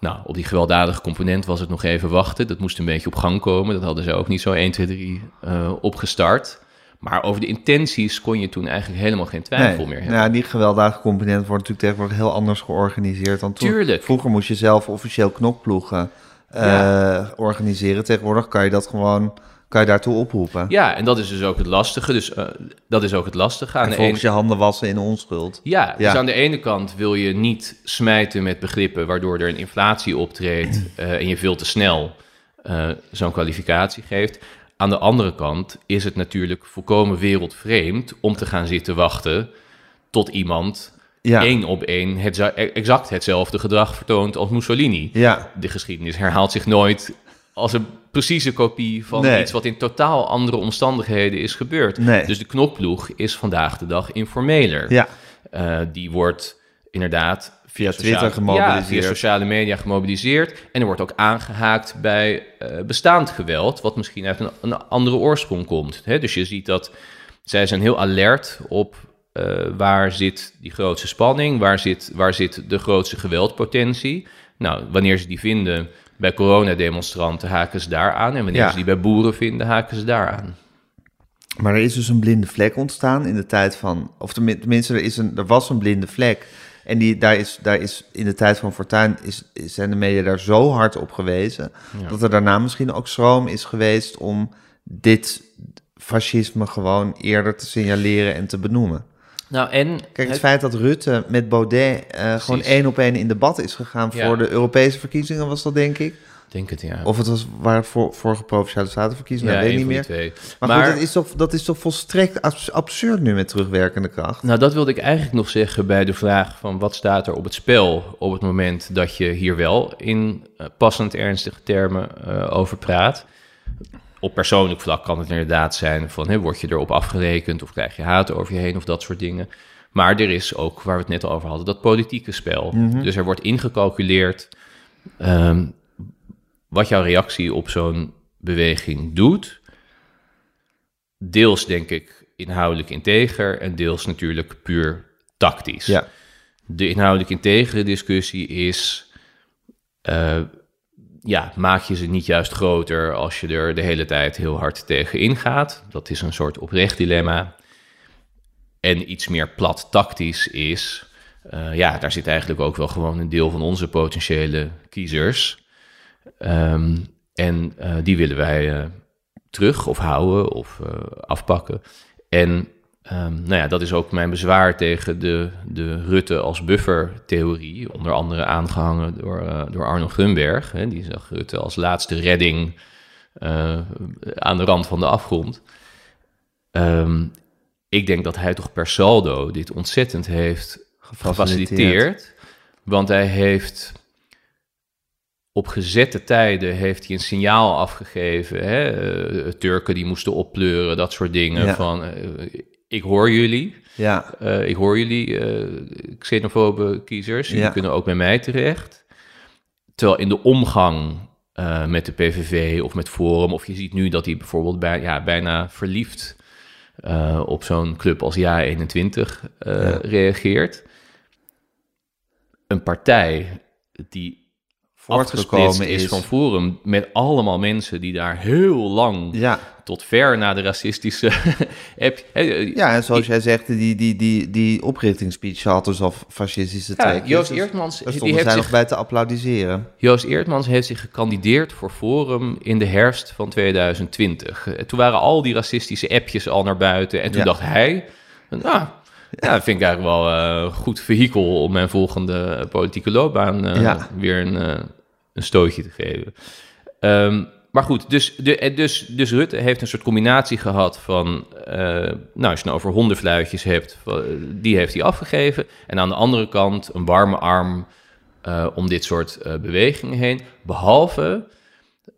Nou, op die gewelddadige component was het nog even wachten. Dat moest een beetje op gang komen. Dat hadden ze ook niet zo 1, 2, 3 eh, opgestart. Maar over de intenties kon je toen eigenlijk helemaal geen twijfel nee. meer hebben. Ja, die gewelddadige component wordt natuurlijk tegenwoordig heel anders georganiseerd dan toen. Tuurlijk. Vroeger moest je zelf officieel knokploegen Ja. organiseren. Tegenwoordig kan je dat gewoon, kan je daartoe oproepen. Ja, en dat is dus ook het lastige. Dus eh, dat is ook het lastige. Aan en de ene... je handen wassen in onschuld. Ja, dus aan de ene kant wil je niet smijten met begrippen waardoor er een inflatie optreedt eh, en je veel te snel eh, zo'n kwalificatie geeft. Aan de andere kant is het natuurlijk volkomen wereldvreemd om te gaan zitten wachten tot iemand Ja, één op één het, exact hetzelfde gedrag vertoont als Mussolini. ja, De geschiedenis herhaalt zich nooit als een precieze kopie van Nee. iets wat in totaal andere omstandigheden is gebeurd. Nee. Dus de knokploeg is vandaag de dag informeler. ja. Eh, die wordt inderdaad Via sociale- Twitter gemobiliseerd. Ja, via sociale media gemobiliseerd. En er wordt ook aangehaakt bij eh, bestaand geweld, wat misschien uit een, een andere oorsprong komt. Hè? Dus je ziet dat zij zijn heel alert op eh, waar zit die grootste spanning, waar zit, waar zit de grootste geweldpotentie. Nou, wanneer ze die vinden bij coronademonstranten, haken ze daar aan. En wanneer Ja. ze die bij boeren vinden, haken ze daar aan. Maar er is dus een blinde vlek ontstaan in de tijd van... Of tenmin- tenminste, er, is een, er was een blinde vlek En die, daar, is, daar is in de tijd van Fortuyn is, is- zijn de media daar zo hard op gewezen... dat er daarna misschien ook schroom is geweest om dit fascisme gewoon eerder te signaleren en te benoemen. Nou, en Kijk, het het- feit dat Rutte met Baudet eh, gewoon één op één in debat is gegaan Ja. voor de Europese verkiezingen, was dat denk ik. denk het ja. Of het was waar voor, vorige provinciale statenverkiezingen, ja, nou, weet ik niet meer. twee. Maar, goed, dat is, toch, dat is toch volstrekt abs- absurd nu met terugwerkende kracht. Nou, dat wilde ik eigenlijk nog zeggen bij de vraag van wat staat er op het spel op het moment dat je hier wel in eh, passend ernstige termen eh, over praat. Op persoonlijk vlak kan het inderdaad zijn van, hè, word je erop afgerekend of krijg je haat over je heen of dat soort dingen. Maar er is ook, waar we het net over hadden, dat politieke spel. Dus er wordt ingecalculeerd ehm, wat jouw reactie op zo'n beweging doet. Deels denk ik inhoudelijk integer en deels natuurlijk puur tactisch. Ja. De inhoudelijk integere discussie is, eh, ja, maak je ze niet juist groter als je er de hele tijd heel hard tegen ingaat? Dat is een soort oprecht dilemma. En iets meer plat tactisch is, eh, ja, daar zit eigenlijk ook wel gewoon een deel van onze potentiële kiezers. Ehm, en eh, die willen wij eh, terug of houden of afpakken. En ehm, nou ja, dat is ook mijn bezwaar tegen de, de Rutte als buffer-theorie. Onder andere aangehangen door, eh, door Arno Gunberg. Hè, die zag Rutte als laatste redding eh, aan de rand van de afgrond. Ehm, ik denk dat hij toch per saldo dit ontzettend heeft gefaciliteerd. Want hij heeft op gezette tijden heeft hij een signaal afgegeven. Hè? eh, Turken die moesten oppleuren, dat soort dingen. Ja. Van, ik hoor jullie. Ja, Eh, ik hoor jullie, eh xenofobe kiezers. Jullie Ja. kunnen ook bij mij terecht. Terwijl in de omgang eh, met de PVV of met Forum... of je ziet nu dat hij bijvoorbeeld bij, ja, bijna verliefd... op zo'n club als Ja21 eh, reageert. Een partij die Voortgekomen is is. van Forum... met allemaal mensen die daar heel lang... ja. Tot ver na de racistische... heb, hè, ja, en zoals jij zegt, die, die, die, die oprichtingsspeech had dus al fascistische Ja, trekjes. Joost dus Eertmans, Daar die heeft zich nog bij te applaudisseren. Joost Eertmans heeft zich gekandideerd voor Forum in de herfst van 2020. Eh, Toen waren al die racistische appjes al naar buiten. En toen Ja. dacht hij, nou, ja, dat vind ik eigenlijk wel eh, een goed vehikel om mijn volgende politieke loopbaan eh, Ja. weer een, eh, een stootje te geven. Ehm, maar goed, dus, de, eh, dus, dus Rutte heeft een soort combinatie gehad van... eh, nou, als je nou over hondenfluitjes hebt, eh, die heeft hij afgegeven. En aan de andere kant een warme arm om dit soort bewegingen heen. Behalve,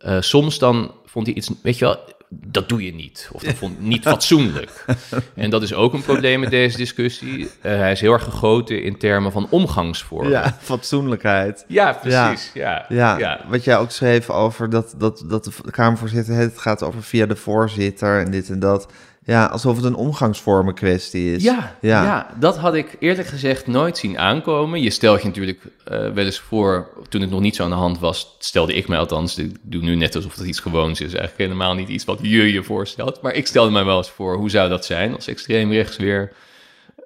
eh, soms dan vond hij iets, weet je wel, dat doe je niet. Of dat vond niet fatsoenlijk. En dat is ook een probleem met deze discussie. Eh, hij is heel erg gegoten in termen van omgangsvormen. Ja, fatsoenlijkheid. Ja, precies. Ja. Ja, Ja. wat jij ook schreef over dat, dat, dat de Kamervoorzitter, het gaat over via de voorzitter en dit en dat. Ja, alsof het een omgangsvormen kwestie is. Ja, ja. ja. dat had ik eerlijk gezegd nooit zien aankomen. Je stelt je natuurlijk eh, wel eens voor, toen het nog niet zo aan de hand was, stelde ik mij althans, ik doe nu net alsof dat iets gewoons is, eigenlijk helemaal niet iets wat je je voorstelt. Maar ik stelde mij wel eens voor, hoe zou dat zijn als extreem rechts weer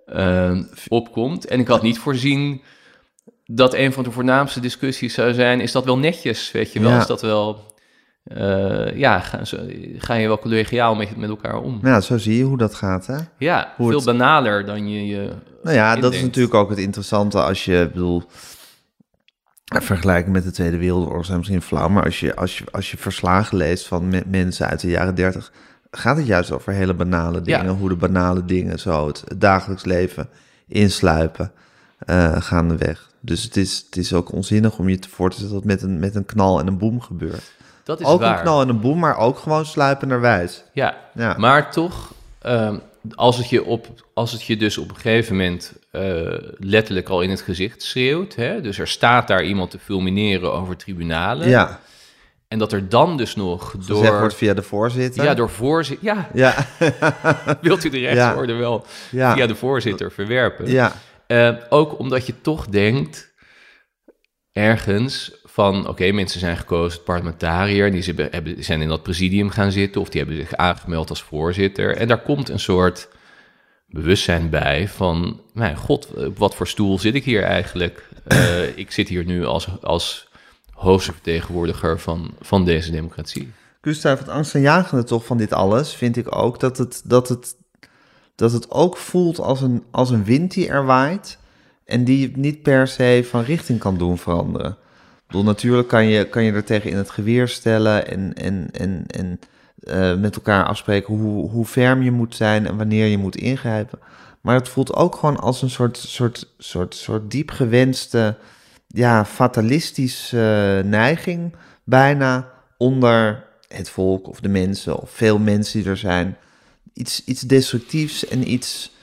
eh, opkomt? En ik had niet voorzien dat een van de voornaamste discussies zou zijn, is dat wel netjes, weet je wel? Ja. Is dat wel... eh, ja, ga, zo- ga je wel collegiaal met, met elkaar om? Nou ja, zo zie je hoe dat gaat, hè? Ja, Hoe veel het- banaler dan je je... Nou ja, dat is natuurlijk ook het interessante als je, bedoel, vergelijken met de Tweede Wereldoorlog zijn misschien flauw, maar als je, als je, als je verslagen leest van me- mensen uit de jaren dertig, gaat het juist over hele banale Ja. dingen, hoe de banale dingen zo het, het dagelijks leven insluipen eh gaandeweg. Dus het is, het is ook onzinnig om je te voor te stellen dat met een, met een knal en een boem gebeurt. Dat is Ook waar. een knal en een boem, maar ook gewoon sluipenderwijs. Ja, Ja. maar toch, ehm, als, het je op, als het je dus op een gegeven moment eh, letterlijk al in het gezicht schreeuwt, hè, dus er staat daar iemand te fulmineren over tribunalen, Ja, en dat er dan dus nog gezegd door... wordt via de voorzitter. Ja, door voorzitter... Ja, Ja, wilt u de rechtsorde wel ja, via de voorzitter verwerpen? ja, Eh, ook omdat je toch denkt, ergens, van oké, mensen zijn gekozen parlementariër, die ze- hebben, zijn in dat presidium gaan zitten of die hebben zich aangemeld als voorzitter. En daar komt een soort bewustzijn bij van, mijn god, op wat voor stoel zit ik hier eigenlijk? Eh, ik zit hier nu als, als hoogste vertegenwoordiger van, van deze democratie. Gustav, het angstaanjagende toch van dit alles vind ik ook dat het, dat het, dat het ook voelt als een, als een wind die er waait en die je niet per se van richting kan doen veranderen. Bedoel, natuurlijk kan je, kan je er tegen in het geweer stellen en, en, en, en eh, met elkaar afspreken hoe, hoe ferm je moet zijn en wanneer je moet ingrijpen. Maar het voelt ook gewoon als een soort, soort, soort, soort diep gewenste, ja, fatalistische neiging bijna onder het volk of de mensen of veel mensen die er zijn. Iets, iets destructiefs en iets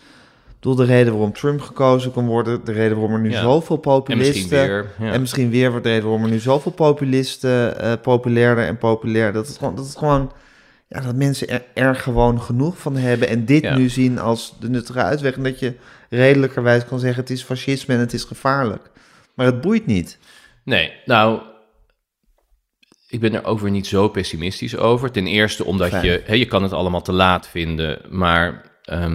door de reden waarom Trump gekozen kan worden, de reden waarom er nu Ja. zoveel En populisten... misschien weer. Ja. En misschien weer wordt de reden waarom er nu zoveel populisten eh populairder en populair. Dat het gewoon, dat het gewoon, ja, dat mensen er, er gewoon genoeg van hebben. En dit Ja. nu zien als de nuttige uitweg. En dat je redelijkerwijs kan zeggen: het is fascisme en het is gevaarlijk. Maar het boeit niet. Nee, nou, ik ben er ook weer niet zo pessimistisch over. Ten eerste omdat Fijn. je, hè, je kan het allemaal te laat vinden, maar eh,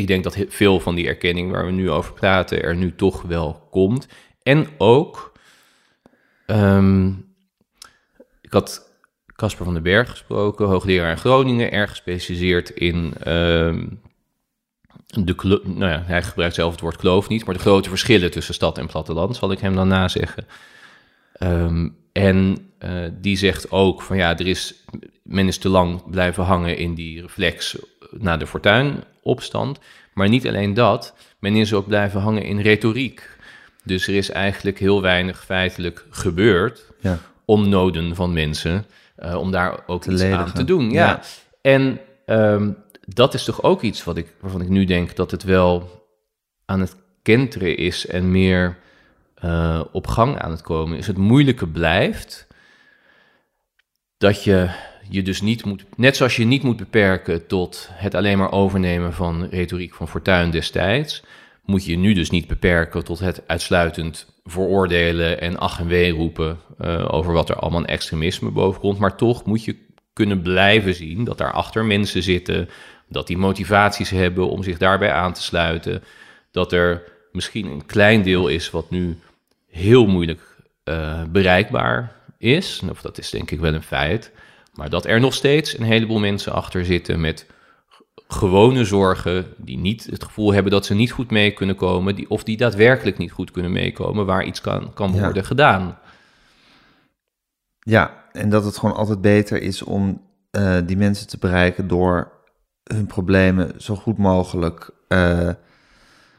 ik denk dat veel van die erkenning waar we nu over praten er nu toch wel komt. En ook, ehm, ik had Casper van den Berg gesproken, hoogleraar in Groningen, erg gespecialiseerd in ehm, de, klo- nou ja, hij gebruikt zelf het woord kloof niet, maar de grote verschillen tussen stad en platteland, zal ik hem dan nazeggen. Ehm, en eh, die zegt ook van ja, er is, men is te lang blijven hangen in die reflex na de fortuinopstand. Maar niet alleen dat, men is ook blijven hangen in retoriek. Dus er is eigenlijk heel weinig feitelijk gebeurd Ja. om noden van mensen, eh, om daar ook Te iets aan te doen. Ja. Ja. En ehm, dat is toch ook iets wat ik, waarvan ik nu denk dat het wel aan het kenteren is en meer eh, op gang aan het komen is. Het moeilijke blijft dat je je dus niet moet, net zoals je niet moet beperken tot het alleen maar overnemen van retoriek van Fortuyn destijds, moet je nu dus niet beperken tot het uitsluitend veroordelen en ach en wee roepen eh, over wat er allemaal aan extremisme bovenkomt. Maar toch moet je kunnen blijven zien dat daarachter mensen zitten, dat die motivaties hebben om zich daarbij aan te sluiten, dat er misschien een klein deel is wat nu heel moeilijk eh, bereikbaar is. Of dat is denk ik wel een feit. Maar dat er nog steeds een heleboel mensen achter zitten met gewone zorgen, die niet het gevoel hebben dat ze niet goed mee kunnen komen, die, of die daadwerkelijk niet goed kunnen meekomen, waar iets kan, kan Ja. worden gedaan. Ja, en dat het gewoon altijd beter is om eh, die mensen te bereiken door hun problemen zo goed mogelijk eh,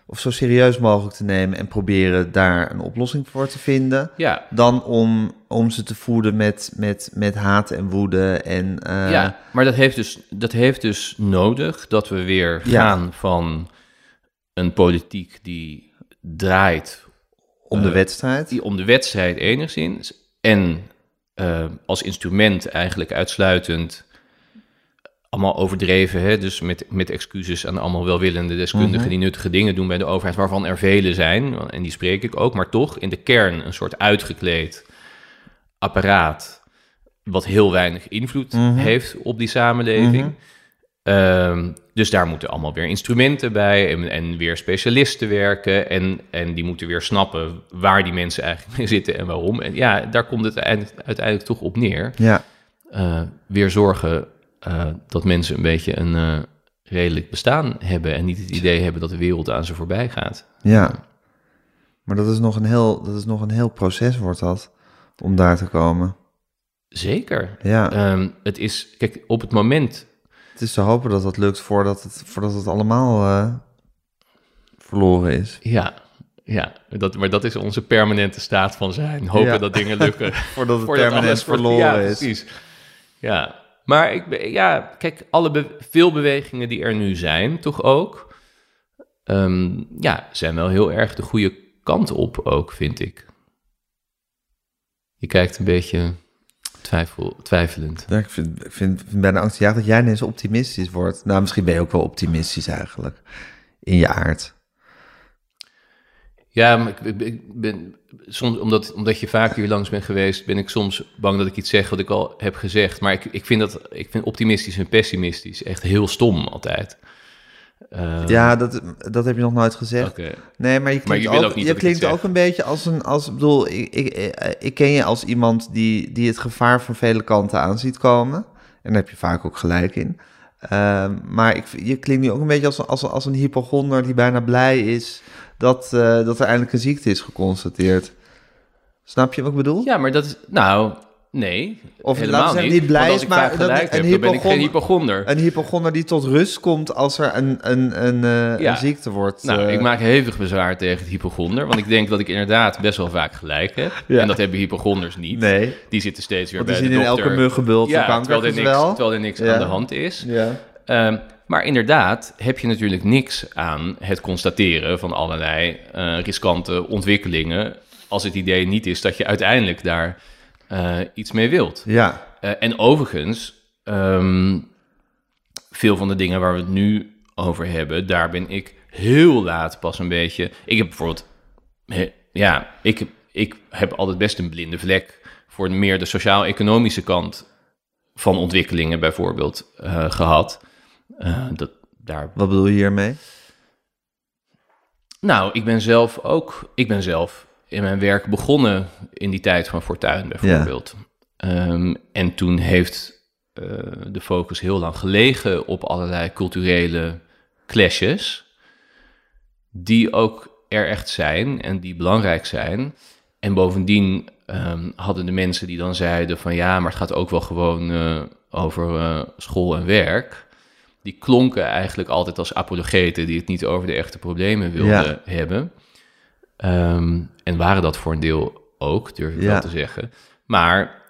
of zo serieus mogelijk te nemen en proberen daar een oplossing voor te vinden. Ja, Dan om, om ze te voeden met, met, met haat en woede en eh, ja, maar dat heeft, dus, dat heeft dus nodig dat we weer Ja. gaan van een politiek die draait om de eh, wedstrijd. die om de wedstrijd enigszins en eh, als instrument eigenlijk uitsluitend allemaal overdreven, hè? dus met, met excuses aan allemaal welwillende deskundigen Mhm. die nuttige dingen doen bij de overheid, waarvan er vele zijn, en die spreek ik ook, maar toch in de kern een soort uitgekleed apparaat wat heel weinig invloed Mhm. heeft op die samenleving. Mhm. Ehm, dus daar moeten allemaal weer instrumenten bij en, en weer specialisten werken. En, en die moeten weer snappen waar die mensen eigenlijk mee zitten en waarom. En ja, daar komt het uiteindelijk, toch op neer. Ja, Eh, weer zorgen eh, dat mensen een beetje een eh, redelijk bestaan hebben. En niet het idee hebben dat de wereld aan ze voorbij gaat. ja. Maar dat is nog een heel, dat is nog een heel proces, wordt dat, om daar te komen. Zeker. Ja, Ehm, het is, kijk, op het moment het is te hopen dat dat lukt voordat het, voordat het allemaal eh, verloren is. Ja, ja dat, maar dat is onze permanente staat van zijn. Hopen Ja. dat dingen lukken. Voordat het voordat permanent alles wordt- verloren ja, is. Precies. Ja, maar ik, ja, kijk, alle be- veel bewegingen die er nu zijn, toch ook, ehm, ja, zijn wel heel erg de goede kant op ook, vind ik. Je kijkt een beetje twijfel, twijfelend. Ja, ik vind, vind, vind bijna angstjaag dat jij ineens optimistisch wordt. Nou, misschien ben je ook wel optimistisch eigenlijk. In je aard. Ja, maar ik, ben soms, omdat, omdat je vaak hier langs bent geweest, ben ik soms bang dat ik iets zeg wat ik al heb gezegd. Maar ik, ik, vind, dat, ik vind optimistisch en pessimistisch echt heel stom altijd. Eh, Ja, dat, dat heb je nog nooit gezegd. Nee, maar je Maar klinkt, je ook, je klinkt ook een beetje als een... Als, ik bedoel, ik, ik, ik, ik ken je als iemand die, die het gevaar van vele kanten aan ziet komen. En daar heb je vaak ook gelijk in. Ehm, maar ik, je klinkt nu ook een beetje als, als, als een hypochonder die bijna blij is... Dat, eh, dat er eindelijk een ziekte is geconstateerd. Snap je wat ik bedoel? Ja, maar dat is... Nou, nee. Of helemaal laten niet. niet blij is, ik maar dat- gelijk een dan ben ik geen hypochonder-. Een hypochonder die tot rust komt als er een, een, een, eh, Ja. een ziekte wordt. Nou, eh, ik maak hevig bezwaar tegen het hypochonder. Want ik denk dat ik inderdaad best wel vaak gelijk heb. Ja. En dat hebben hypochonders niet. Nee, Die zitten steeds weer want die bij zien de in dokter. elke muggenbult ja, kanker terwijl er niks, wel. terwijl er niks Ja. aan de hand is. Ja. Ehm, maar inderdaad heb je natuurlijk niks aan het constateren van allerlei eh, riskante ontwikkelingen. Als het idee niet is dat je uiteindelijk daar eh, iets mee wilt. Ja, Eh, en overigens, ehm, veel van de dingen waar we het nu over hebben, daar ben ik heel laat pas een beetje. Ik heb bijvoorbeeld, he- ja, ik, heb- ik heb altijd best een blinde vlek voor meer de sociaal-economische kant van ontwikkelingen, bijvoorbeeld, eh, gehad. Eh, dat, daar wat bedoel je hiermee? Nou, ik ben zelf ook, ik ben zelf in mijn werk begonnen in die tijd van Fortuin bijvoorbeeld. Ehm, en toen heeft eh, de focus heel lang gelegen op allerlei culturele clashes, die ook er echt zijn en die belangrijk zijn. En bovendien ehm, hadden de mensen die dan zeiden van ja, maar het gaat ook wel gewoon eh, over eh, school en werk. Die klonken eigenlijk altijd als apologeten die het niet over de echte problemen wilden Ja. hebben. Ehm, en waren dat voor een deel ook, durf ik Ja. wel te zeggen. Maar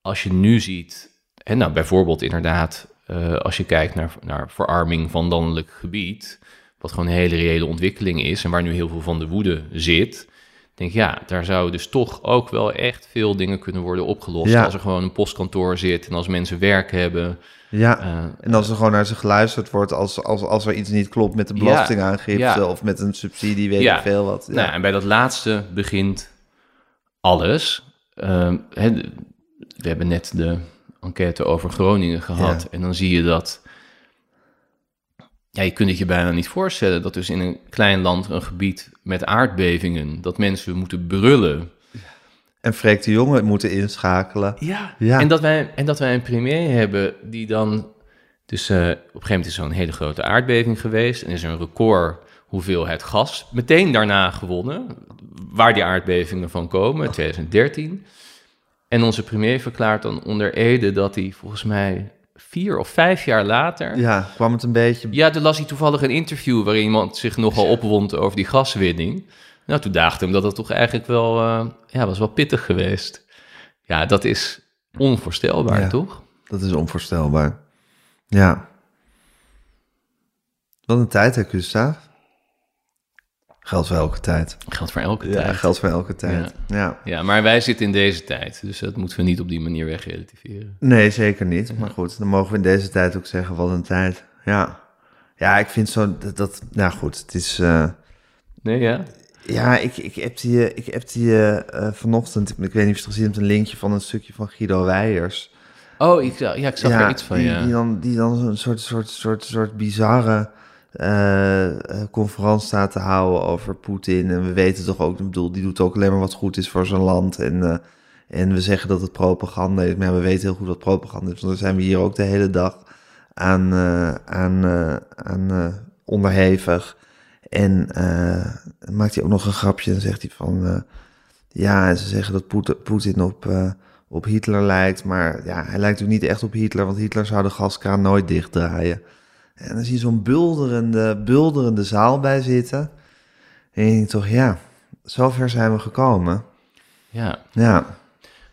als je nu ziet, en nou bijvoorbeeld inderdaad, eh, als je kijkt naar, naar verarming van landelijk gebied, wat gewoon een hele reële ontwikkeling is en waar nu heel veel van de woede zit, denk ja, daar zouden dus toch ook wel echt veel dingen kunnen worden opgelost. Ja. Als er gewoon een postkantoor zit en als mensen werk hebben. Ja, eh, en als er gewoon naar ze geluisterd wordt als, als, als er iets niet klopt met de belastingaangifte ja. of met een subsidie, weet ik veel wat. Ja. Nou, en bij dat laatste begint alles. Hè, we hebben net de enquête over Groningen gehad. En dan zie je dat. Ja, je kunt het je bijna niet voorstellen dat dus in een klein land, een gebied met aardbevingen, dat mensen moeten brullen. En Freek de Jonge moeten inschakelen. Ja. Ja. En, dat wij, en dat wij een premier hebben die dan... Dus eh, op een gegeven moment is er zo'n hele grote aardbeving geweest... en is er een record hoeveelheid gas meteen daarna gewonnen... waar die aardbevingen van komen, 2013. En onze premier verklaart dan onder Ede dat hij volgens mij vier of vijf jaar later... Ja, kwam het een beetje... Ja, toen las hij toevallig een interview waarin iemand zich nogal opwond over die gaswinning. Nou, toen daagde hem dat dat toch eigenlijk wel, eh, ja, was wel pittig geweest. Ja, dat is onvoorstelbaar, Ja. toch? Dat is onvoorstelbaar. Ja. Wat een tijd, hè, Gustav? Geldt voor elke tijd. Geldt voor elke Ja, tijd. geldt voor elke tijd. Ja. Ja, maar wij zitten in deze tijd, dus dat moeten we niet op die manier wegrelativeren. Nee, zeker niet. Maar goed, dan mogen we in deze tijd ook zeggen, wat een tijd. Ja. Ja, ik vind zo dat... dat nou goed, het is... eh, Nee, ja? Ja, ik, ik heb die, eh, ik heb die eh, vanochtend, ik weet niet of je het gezien hebt, een linkje van een stukje van Guido Weijers. Oh, ik, zag- ja, ik zag er iets van, die, ja. die dan, die dan zo'n soort, soort, soort, soort bizarre eh, eh, conferentie staat te houden over Poetin. En we weten toch ook, ik bedoel, die doet ook alleen maar wat goed is voor zijn land. En, eh, en we zeggen dat het propaganda is, maar we weten heel goed wat propaganda is. Want dan zijn we hier ook de hele dag aan, aan, aan onderhevig. En maakt hij ook nog een grapje en zegt hij van... ja, en ze zeggen dat Poet- Poetin op, op Hitler lijkt. Maar ja, hij lijkt ook niet echt op Hitler, want Hitler zou de gaskraan nooit dichtdraaien. En dan zie je zo'n bulderende, bulderende zaal bij zitten. En je denkt toch, ja, zover zijn we gekomen. ja. Ja,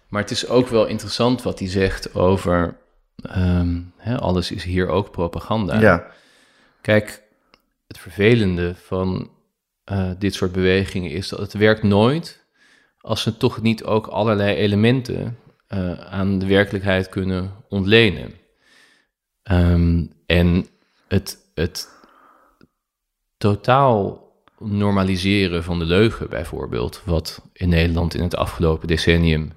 Maar het is ook wel interessant wat hij zegt over... ehm, hè, alles is hier ook propaganda. ja, Kijk, het vervelende van eh, dit soort bewegingen is dat het werkt nooit als ze toch niet ook allerlei elementen eh, aan de werkelijkheid kunnen ontlenen. Ehm, en het, het totaal normaliseren van de leugen bijvoorbeeld, wat in Nederland in het afgelopen decennium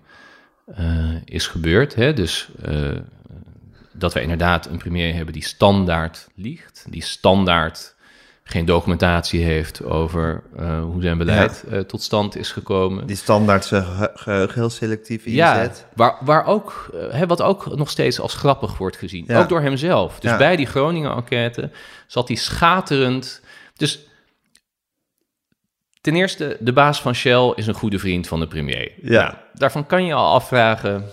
eh, is gebeurd. Hè? Dus eh, dat we inderdaad een premier hebben die standaard liegt, die standaard geen documentatie heeft over eh, hoe zijn beleid eh, tot stand is gekomen. Die standaard geheugen heel selectief Ja, inzet. waar, waar ook, eh, hè, wat ook nog steeds als grappig wordt gezien. Ja. Ook door hemzelf. Dus Ja. bij die Groningen-enquête zat hij schaterend. Dus ten eerste, de baas van Shell is een goede vriend van de premier. Ja. Nou, daarvan kan je al afvragen,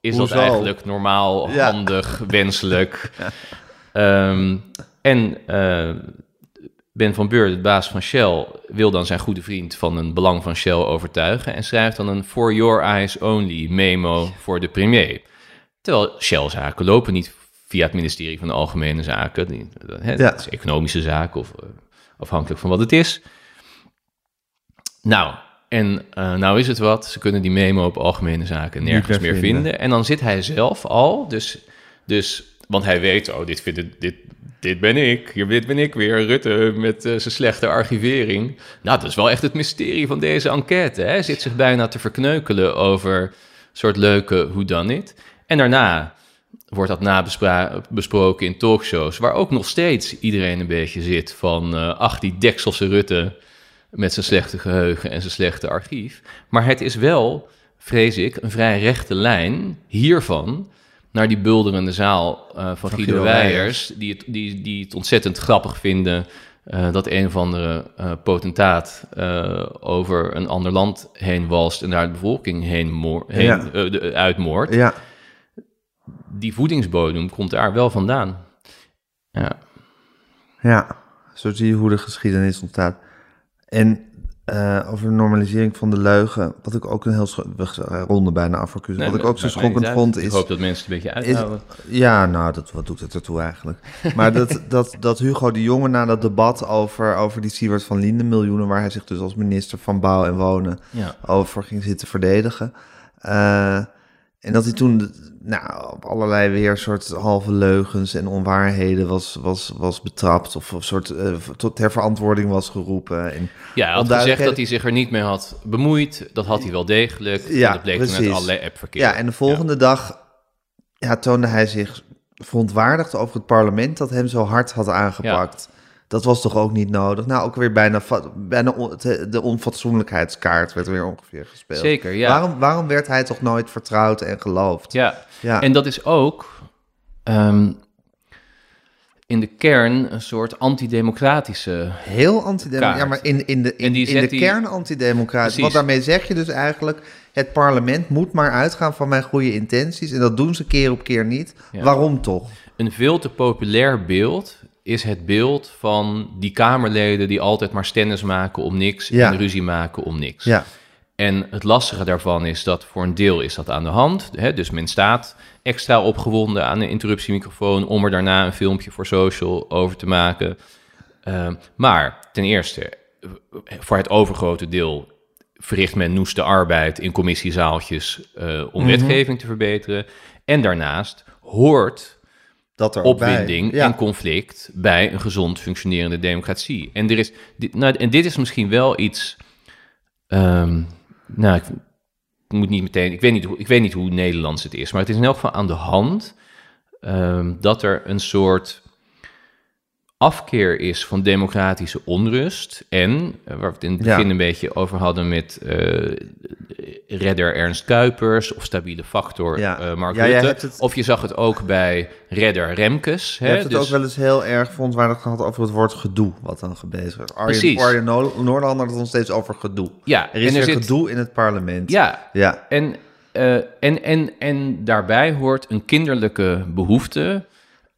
is Hoezo? dat eigenlijk normaal, Ja. handig, wenselijk? Ehm, en Ben van Beur, de baas van Shell, wil dan zijn goede vriend van een belang van Shell overtuigen en schrijft dan een For Your Eyes Only memo voor de premier. Terwijl Shell-zaken lopen niet via het ministerie van de Algemene Zaken. Die, hè, Ja. Is economische zaken of eh, afhankelijk van wat het is. Nou, en eh, nou is het wat. Ze kunnen die memo op Algemene Zaken nergens meer meer vinden. vinden. En dan zit hij zelf al, dus, dus want hij weet, oh, dit, vind ik- dit, dit ben ik. Dit ben ik weer, Rutte, met eh, zijn slechte archivering. Nou, dat is wel echt het mysterie van deze enquête. Hè? Hij zit zich bijna te verkneukelen over soort leuke whodunit. En daarna wordt dat nabesproken in talkshows... waar ook nog steeds iedereen een beetje zit van... eh, ach, die dekselse Rutte met zijn slechte geheugen en zijn slechte archief. Maar het is wel, vrees ik, een vrij rechte lijn hiervan naar die bulderende zaal eh, van, Guido, Guido Weijers, die het, die, die het ontzettend grappig vinden eh, dat een of andere eh, potentaat over een ander land heen walst en daar de bevolking heen, moor, heen Ja. de- uitmoordt. Ja, Die voedingsbodem komt daar wel vandaan. Ja, ja. Zo zie je hoe de geschiedenis ontstaat. En eh, over de normalisering van de leugen, wat ik ook een heel... We ronden bijna af voor Kus. Nee, Wat ik ook zo schokkend vond Ik is... hoop dat mensen het een beetje is uithouden. ja, nou, dat, wat doet het ertoe eigenlijk? Maar dat, dat, dat Hugo de Jonge na dat debat over, over die Siewert van Linden miljoenen... waar hij zich dus als minister van Bouw en Wonen Ja. over ging zitten verdedigen... eh, en dat hij toen nou, op allerlei weer soort halve leugens en onwaarheden was, was, was betrapt. Of een soort eh, tot ter verantwoording was geroepen. En Ja, hij had gezegd dat hij zich er niet mee had bemoeid. Dat had hij wel degelijk. Ja, en dat bleek toen uit precies. allerlei appverkeer. Ja, en de volgende dag ja, toonde hij zich verontwaardigd over het parlement dat hem zo hard had aangepakt. Dat was toch ook niet nodig? Nou, ook weer bijna, de, onfatsoenlijkheidskaart werd weer ongeveer gespeeld. Zeker, ja. Waarom, waarom werd hij toch nooit vertrouwd en geloofd? Ja, Ja. en dat is ook ehm, in de kern een soort antidemocratische... Heel antidemocratisch. Ja, maar in, in de, in, de die- kern antidemocratisch. Want daarmee zeg je dus eigenlijk... het parlement moet maar uitgaan van mijn goede intenties... en dat doen ze keer op keer niet. Ja. Waarom toch? Een veel te populair beeld is het beeld van die Kamerleden... die altijd maar stennis maken om niks Ja. en ruzie maken om niks. Ja, En het lastige daarvan is dat voor een deel is dat aan de hand. Hè? Dus men staat extra opgewonden aan een interruptiemicrofoon om er daarna een filmpje voor social over te maken. Ehm, maar ten eerste, voor het overgrote deel verricht men noeste arbeid in commissiezaaltjes eh, om wetgeving te verbeteren. En daarnaast hoort dat er bij. opwinding Ja. en conflict bij een gezond functionerende democratie. En, er is, dit, nou, en dit is misschien wel iets. ehm, nou, ik moet niet meteen. Ik weet niet, hoe, ik weet niet hoe Nederlands het is, maar het is in elk geval aan de hand ehm, dat er een soort afkeer is van democratische onrust. En, eh, waar we het in het Ja. begin een beetje over hadden met eh, redder Ernst Kuipers of stabiele factor Ja. eh, Mark Ja, Rutte. het- Of je zag het ook bij redder Remkes. Je Hè? hebt het dus, ook wel eens heel erg verontwaardigd gehad over het woord gedoe, wat dan gebezigd wordt. Arjen. Arjen Noor- Noorlander had het nog steeds over gedoe. ja, Er is en weer zit, gedoe in het parlement. Ja, Ja, en, en, en, en daarbij hoort een kinderlijke behoefte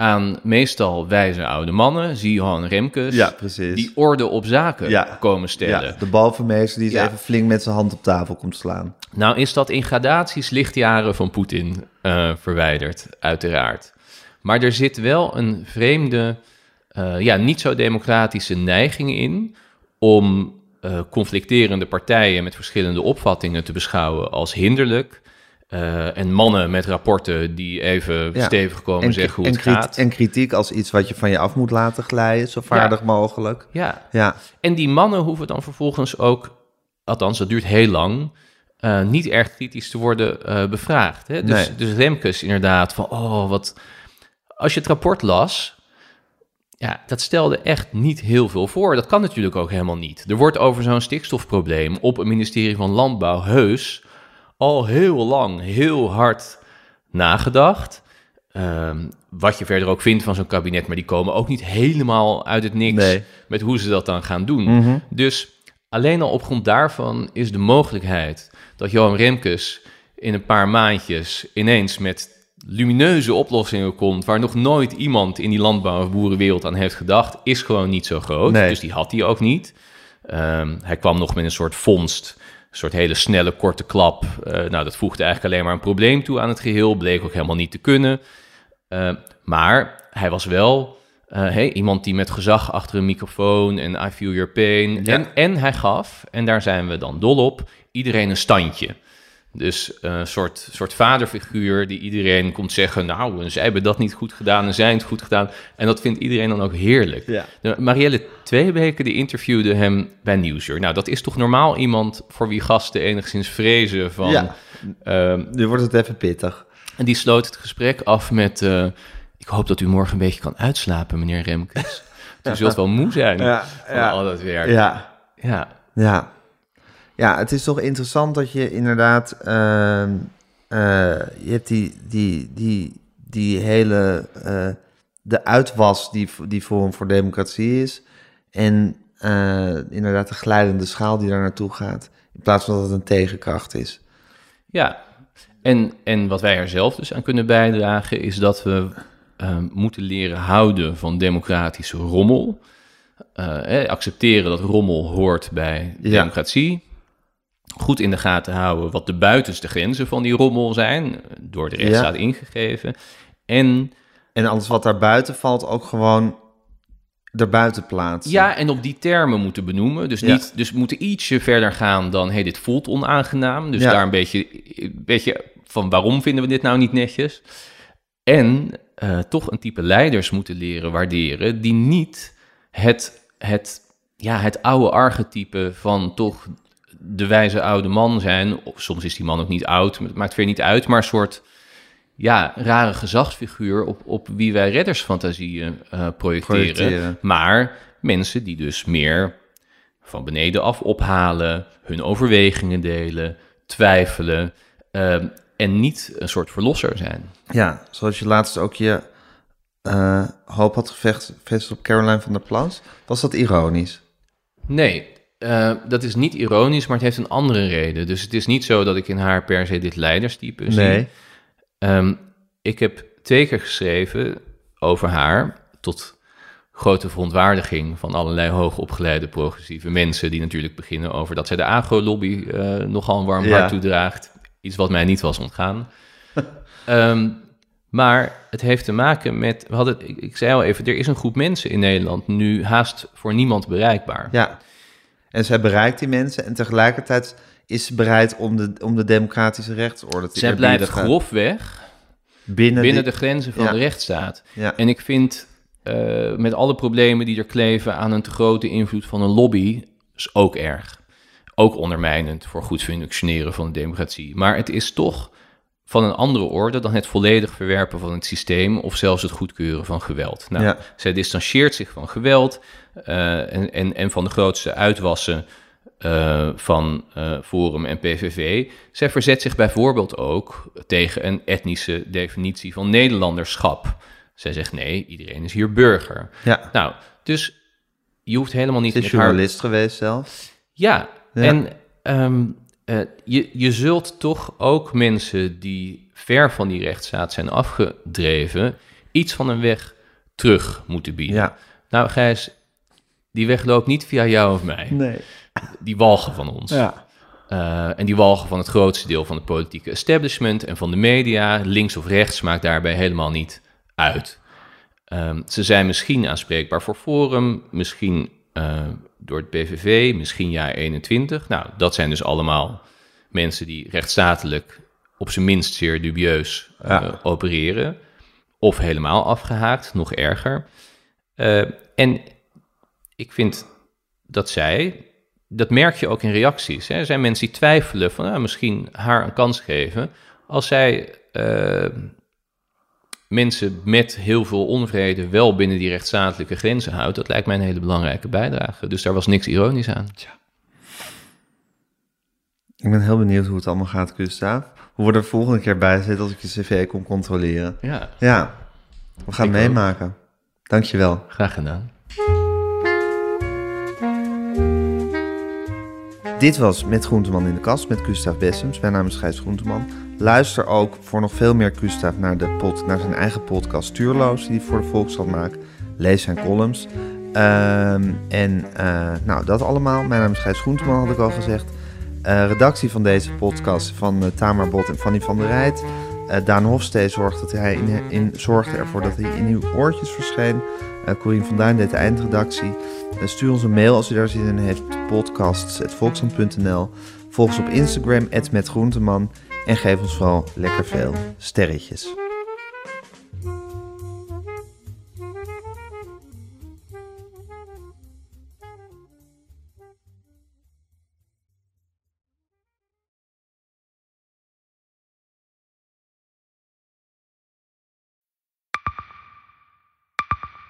aan meestal wijze oude mannen, zie Johan Remkes, Ja, die orde op zaken Ja. komen stellen. ja, de bovenmeester die Ja. even flink met zijn hand op tafel komt slaan. Nou is dat in gradaties lichtjaren van Poetin eh, verwijderd, uiteraard. Maar er zit wel een vreemde, eh, ja, niet zo democratische neiging in om eh, conflicterende partijen met verschillende opvattingen te beschouwen als hinderlijk. Eh, en mannen met rapporten die even Ja. stevig komen En, zeggen hoe en, het gaat. en kritiek als iets wat je van je af moet laten glijden, zo vaardig mogelijk. ja, Ja, En die mannen hoeven dan vervolgens ook, althans dat duurt heel lang, eh, niet erg kritisch te worden eh, bevraagd. Hè? Dus, Nee. dus Remkes inderdaad van, oh wat, als je het rapport las, ja, dat stelde echt niet heel veel voor. Dat kan natuurlijk ook helemaal niet. Er wordt over zo'n stikstofprobleem op het ministerie van Landbouw heus al heel lang heel hard nagedacht. Ehm, wat je verder ook vindt van zo'n kabinet, maar die komen ook niet helemaal uit het niks Nee. met hoe ze dat dan gaan doen. Mhm. Dus alleen al op grond daarvan is de mogelijkheid dat Johan Remkes in een paar maandjes ineens met lumineuze oplossingen komt waar nog nooit iemand in die landbouw- of boerenwereld aan heeft gedacht, is gewoon niet zo groot. Nee. Dus die had hij ook niet. Ehm, hij kwam nog met een soort vondst, een soort hele snelle, korte klap. Eh, nou, dat voegde eigenlijk alleen maar een probleem toe aan het geheel, bleek ook helemaal niet te kunnen. Eh, maar hij was wel eh, hey, iemand die met gezag achter een microfoon en I feel your pain. Ja. En, en hij gaf, en daar zijn we dan dol op, iedereen een standje. Dus eh, een soort, soort vaderfiguur die iedereen komt zeggen... nou, zij hebben dat niet goed gedaan en zij het goed gedaan. En dat vindt iedereen dan ook heerlijk. Ja. De Marielle Tweebeke die interviewde hem bij Nieuwsuur. Nou, dat is toch normaal iemand voor wie gasten enigszins vrezen van... Ja. ehm, Nu wordt het even pittig. en die sloot het gesprek af met... eh, ik hoop dat u morgen een beetje kan uitslapen, meneer Remkes. U zult wel moe zijn Ja, van ja. al dat werk. Ja, ja. ja. Ja, het is toch interessant dat je inderdaad... ehm, eh, je hebt die, die, die, die hele... eh, de uitwas die, die Forum voor Democratie is. En eh, inderdaad de glijdende schaal die daar naartoe gaat. In plaats van dat het een tegenkracht is. Ja, en, en wat wij er zelf dus aan kunnen bijdragen, is dat we eh, moeten leren houden van democratische rommel. Eh, eh, accepteren dat rommel hoort bij Ja. democratie. Goed in de gaten houden wat de buitenste grenzen van die rommel zijn, door de rechtsstaat ingegeven. En En alles wat daar buiten valt ook gewoon erbuiten plaatsen. Ja, en op die termen moeten benoemen. Dus, Ja. niet, dus moeten ietsje verder gaan dan... hey, dit voelt onaangenaam. Dus Ja. daar een beetje, een beetje van waarom vinden we dit nou niet netjes? En eh, toch een type leiders moeten leren waarderen... die niet het, het, ja, het oude archetype van toch de wijze oude man zijn. Of soms is die man ook niet oud, het maakt weer niet uit... maar een soort ja, rare gezagsfiguur op, op wie wij reddersfantasieën eh projecteren. Projecteren. Maar mensen die dus meer van beneden af ophalen, hun overwegingen delen, twijfelen ehm, en niet een soort verlosser zijn. Ja, zoals je laatst ook je eh, hoop had gevecht- gevestigd op Caroline van der Plas. Was dat ironisch? Nee, eh, dat is niet ironisch, maar het heeft een andere reden. Dus het is niet zo dat ik in haar per se dit leiderstype zie. Ehm, ik heb twee keer geschreven over haar, tot grote verontwaardiging van allerlei hoogopgeleide progressieve mensen, die natuurlijk beginnen over dat zij de agro-lobby eh, nogal een warm Ja. hart toedraagt. Iets wat mij niet was ontgaan. Ehm, maar het heeft te maken met, we hadden, ik, ik zei al even, er is een groep mensen in Nederland nu haast voor niemand bereikbaar. Ja. En zij bereikt die mensen en tegelijkertijd is ze bereid om de, om de democratische rechtsorde te Zij blijft grofweg binnen, binnen die- de grenzen van Ja. de rechtsstaat. Ja. En ik vind eh, met alle problemen die er kleven aan een te grote invloed van een lobby, is ook erg. Ook ondermijnend voor goed functioneren van de democratie. Maar het is toch van een andere orde dan het volledig verwerpen van het systeem of zelfs het goedkeuren van geweld. Nou, Ja. zij distancieert zich van geweld en, en, en van de grootste uitwassen eh, van eh, Forum en PVV. Zij verzet zich bijvoorbeeld ook tegen een etnische definitie van Nederlanderschap. Zij zegt nee, iedereen is hier burger. ja. Nou, dus je hoeft helemaal niet Ze is haar... journalist geweest zelf. Ja, Ja. en ehm, eh, je, je zult toch ook mensen die ver van die rechtsstaat zijn afgedreven, iets van een weg terug moeten bieden. Ja. Nou, Gijs, die weg loopt niet via jou of mij. Nee. Die walgen van ons. Ja. Eh, en die walgen van het grootste deel van het politieke establishment en van de media. Links of rechts maakt daarbij helemaal niet uit. Ehm, ze zijn misschien aanspreekbaar voor Forum, misschien eh, door het PVV, misschien jaar 21. Nou, dat zijn dus allemaal mensen die rechtsstatelijk op zijn minst zeer dubieus eh, Ja. opereren. Of helemaal afgehaakt, nog erger. En ik vind dat zij, dat merk je ook in reacties. Hè. Er zijn mensen die twijfelen van ah, misschien haar een kans geven. Als zij eh, mensen met heel veel onvrede wel binnen die rechtsstatelijke grenzen houdt, dat lijkt mij een hele belangrijke bijdrage. Dus daar was niks ironisch aan. Ik ben heel benieuwd hoe het allemaal gaat, Gustav. Hoe we er volgende keer bij zitten als ik je cv kon controleren. Ja, Ja, we gaan Ik meemaken. Dankjewel. graag gedaan. Dit was Met Groenteman in de Kast met Gustav Bessems. Mijn naam is Gijs Groenteman. Luister ook voor nog veel meer Gustav naar, de pod, naar zijn eigen podcast Stuurloos... die hij voor de Volkskrant maakt. Lees zijn columns. Ehm, en eh, nou, dat allemaal. Mijn naam is Gijs Groenteman, had ik al gezegd. Eh, redactie van deze podcast van uh, Tamar Bot en Fanny van der Rijt. Eh, Daan Hofstee zorgde, dat hij in, in, ervoor dat hij in uw oortjes verscheen. Uh, Corine van Duin deed de eindredactie. Uh, stuur ons een mail als u daar zin in heeft. podcasts.volkskrant.nl Volg ons op Instagram, @metgroenteman En geef ons vooral lekker veel sterretjes.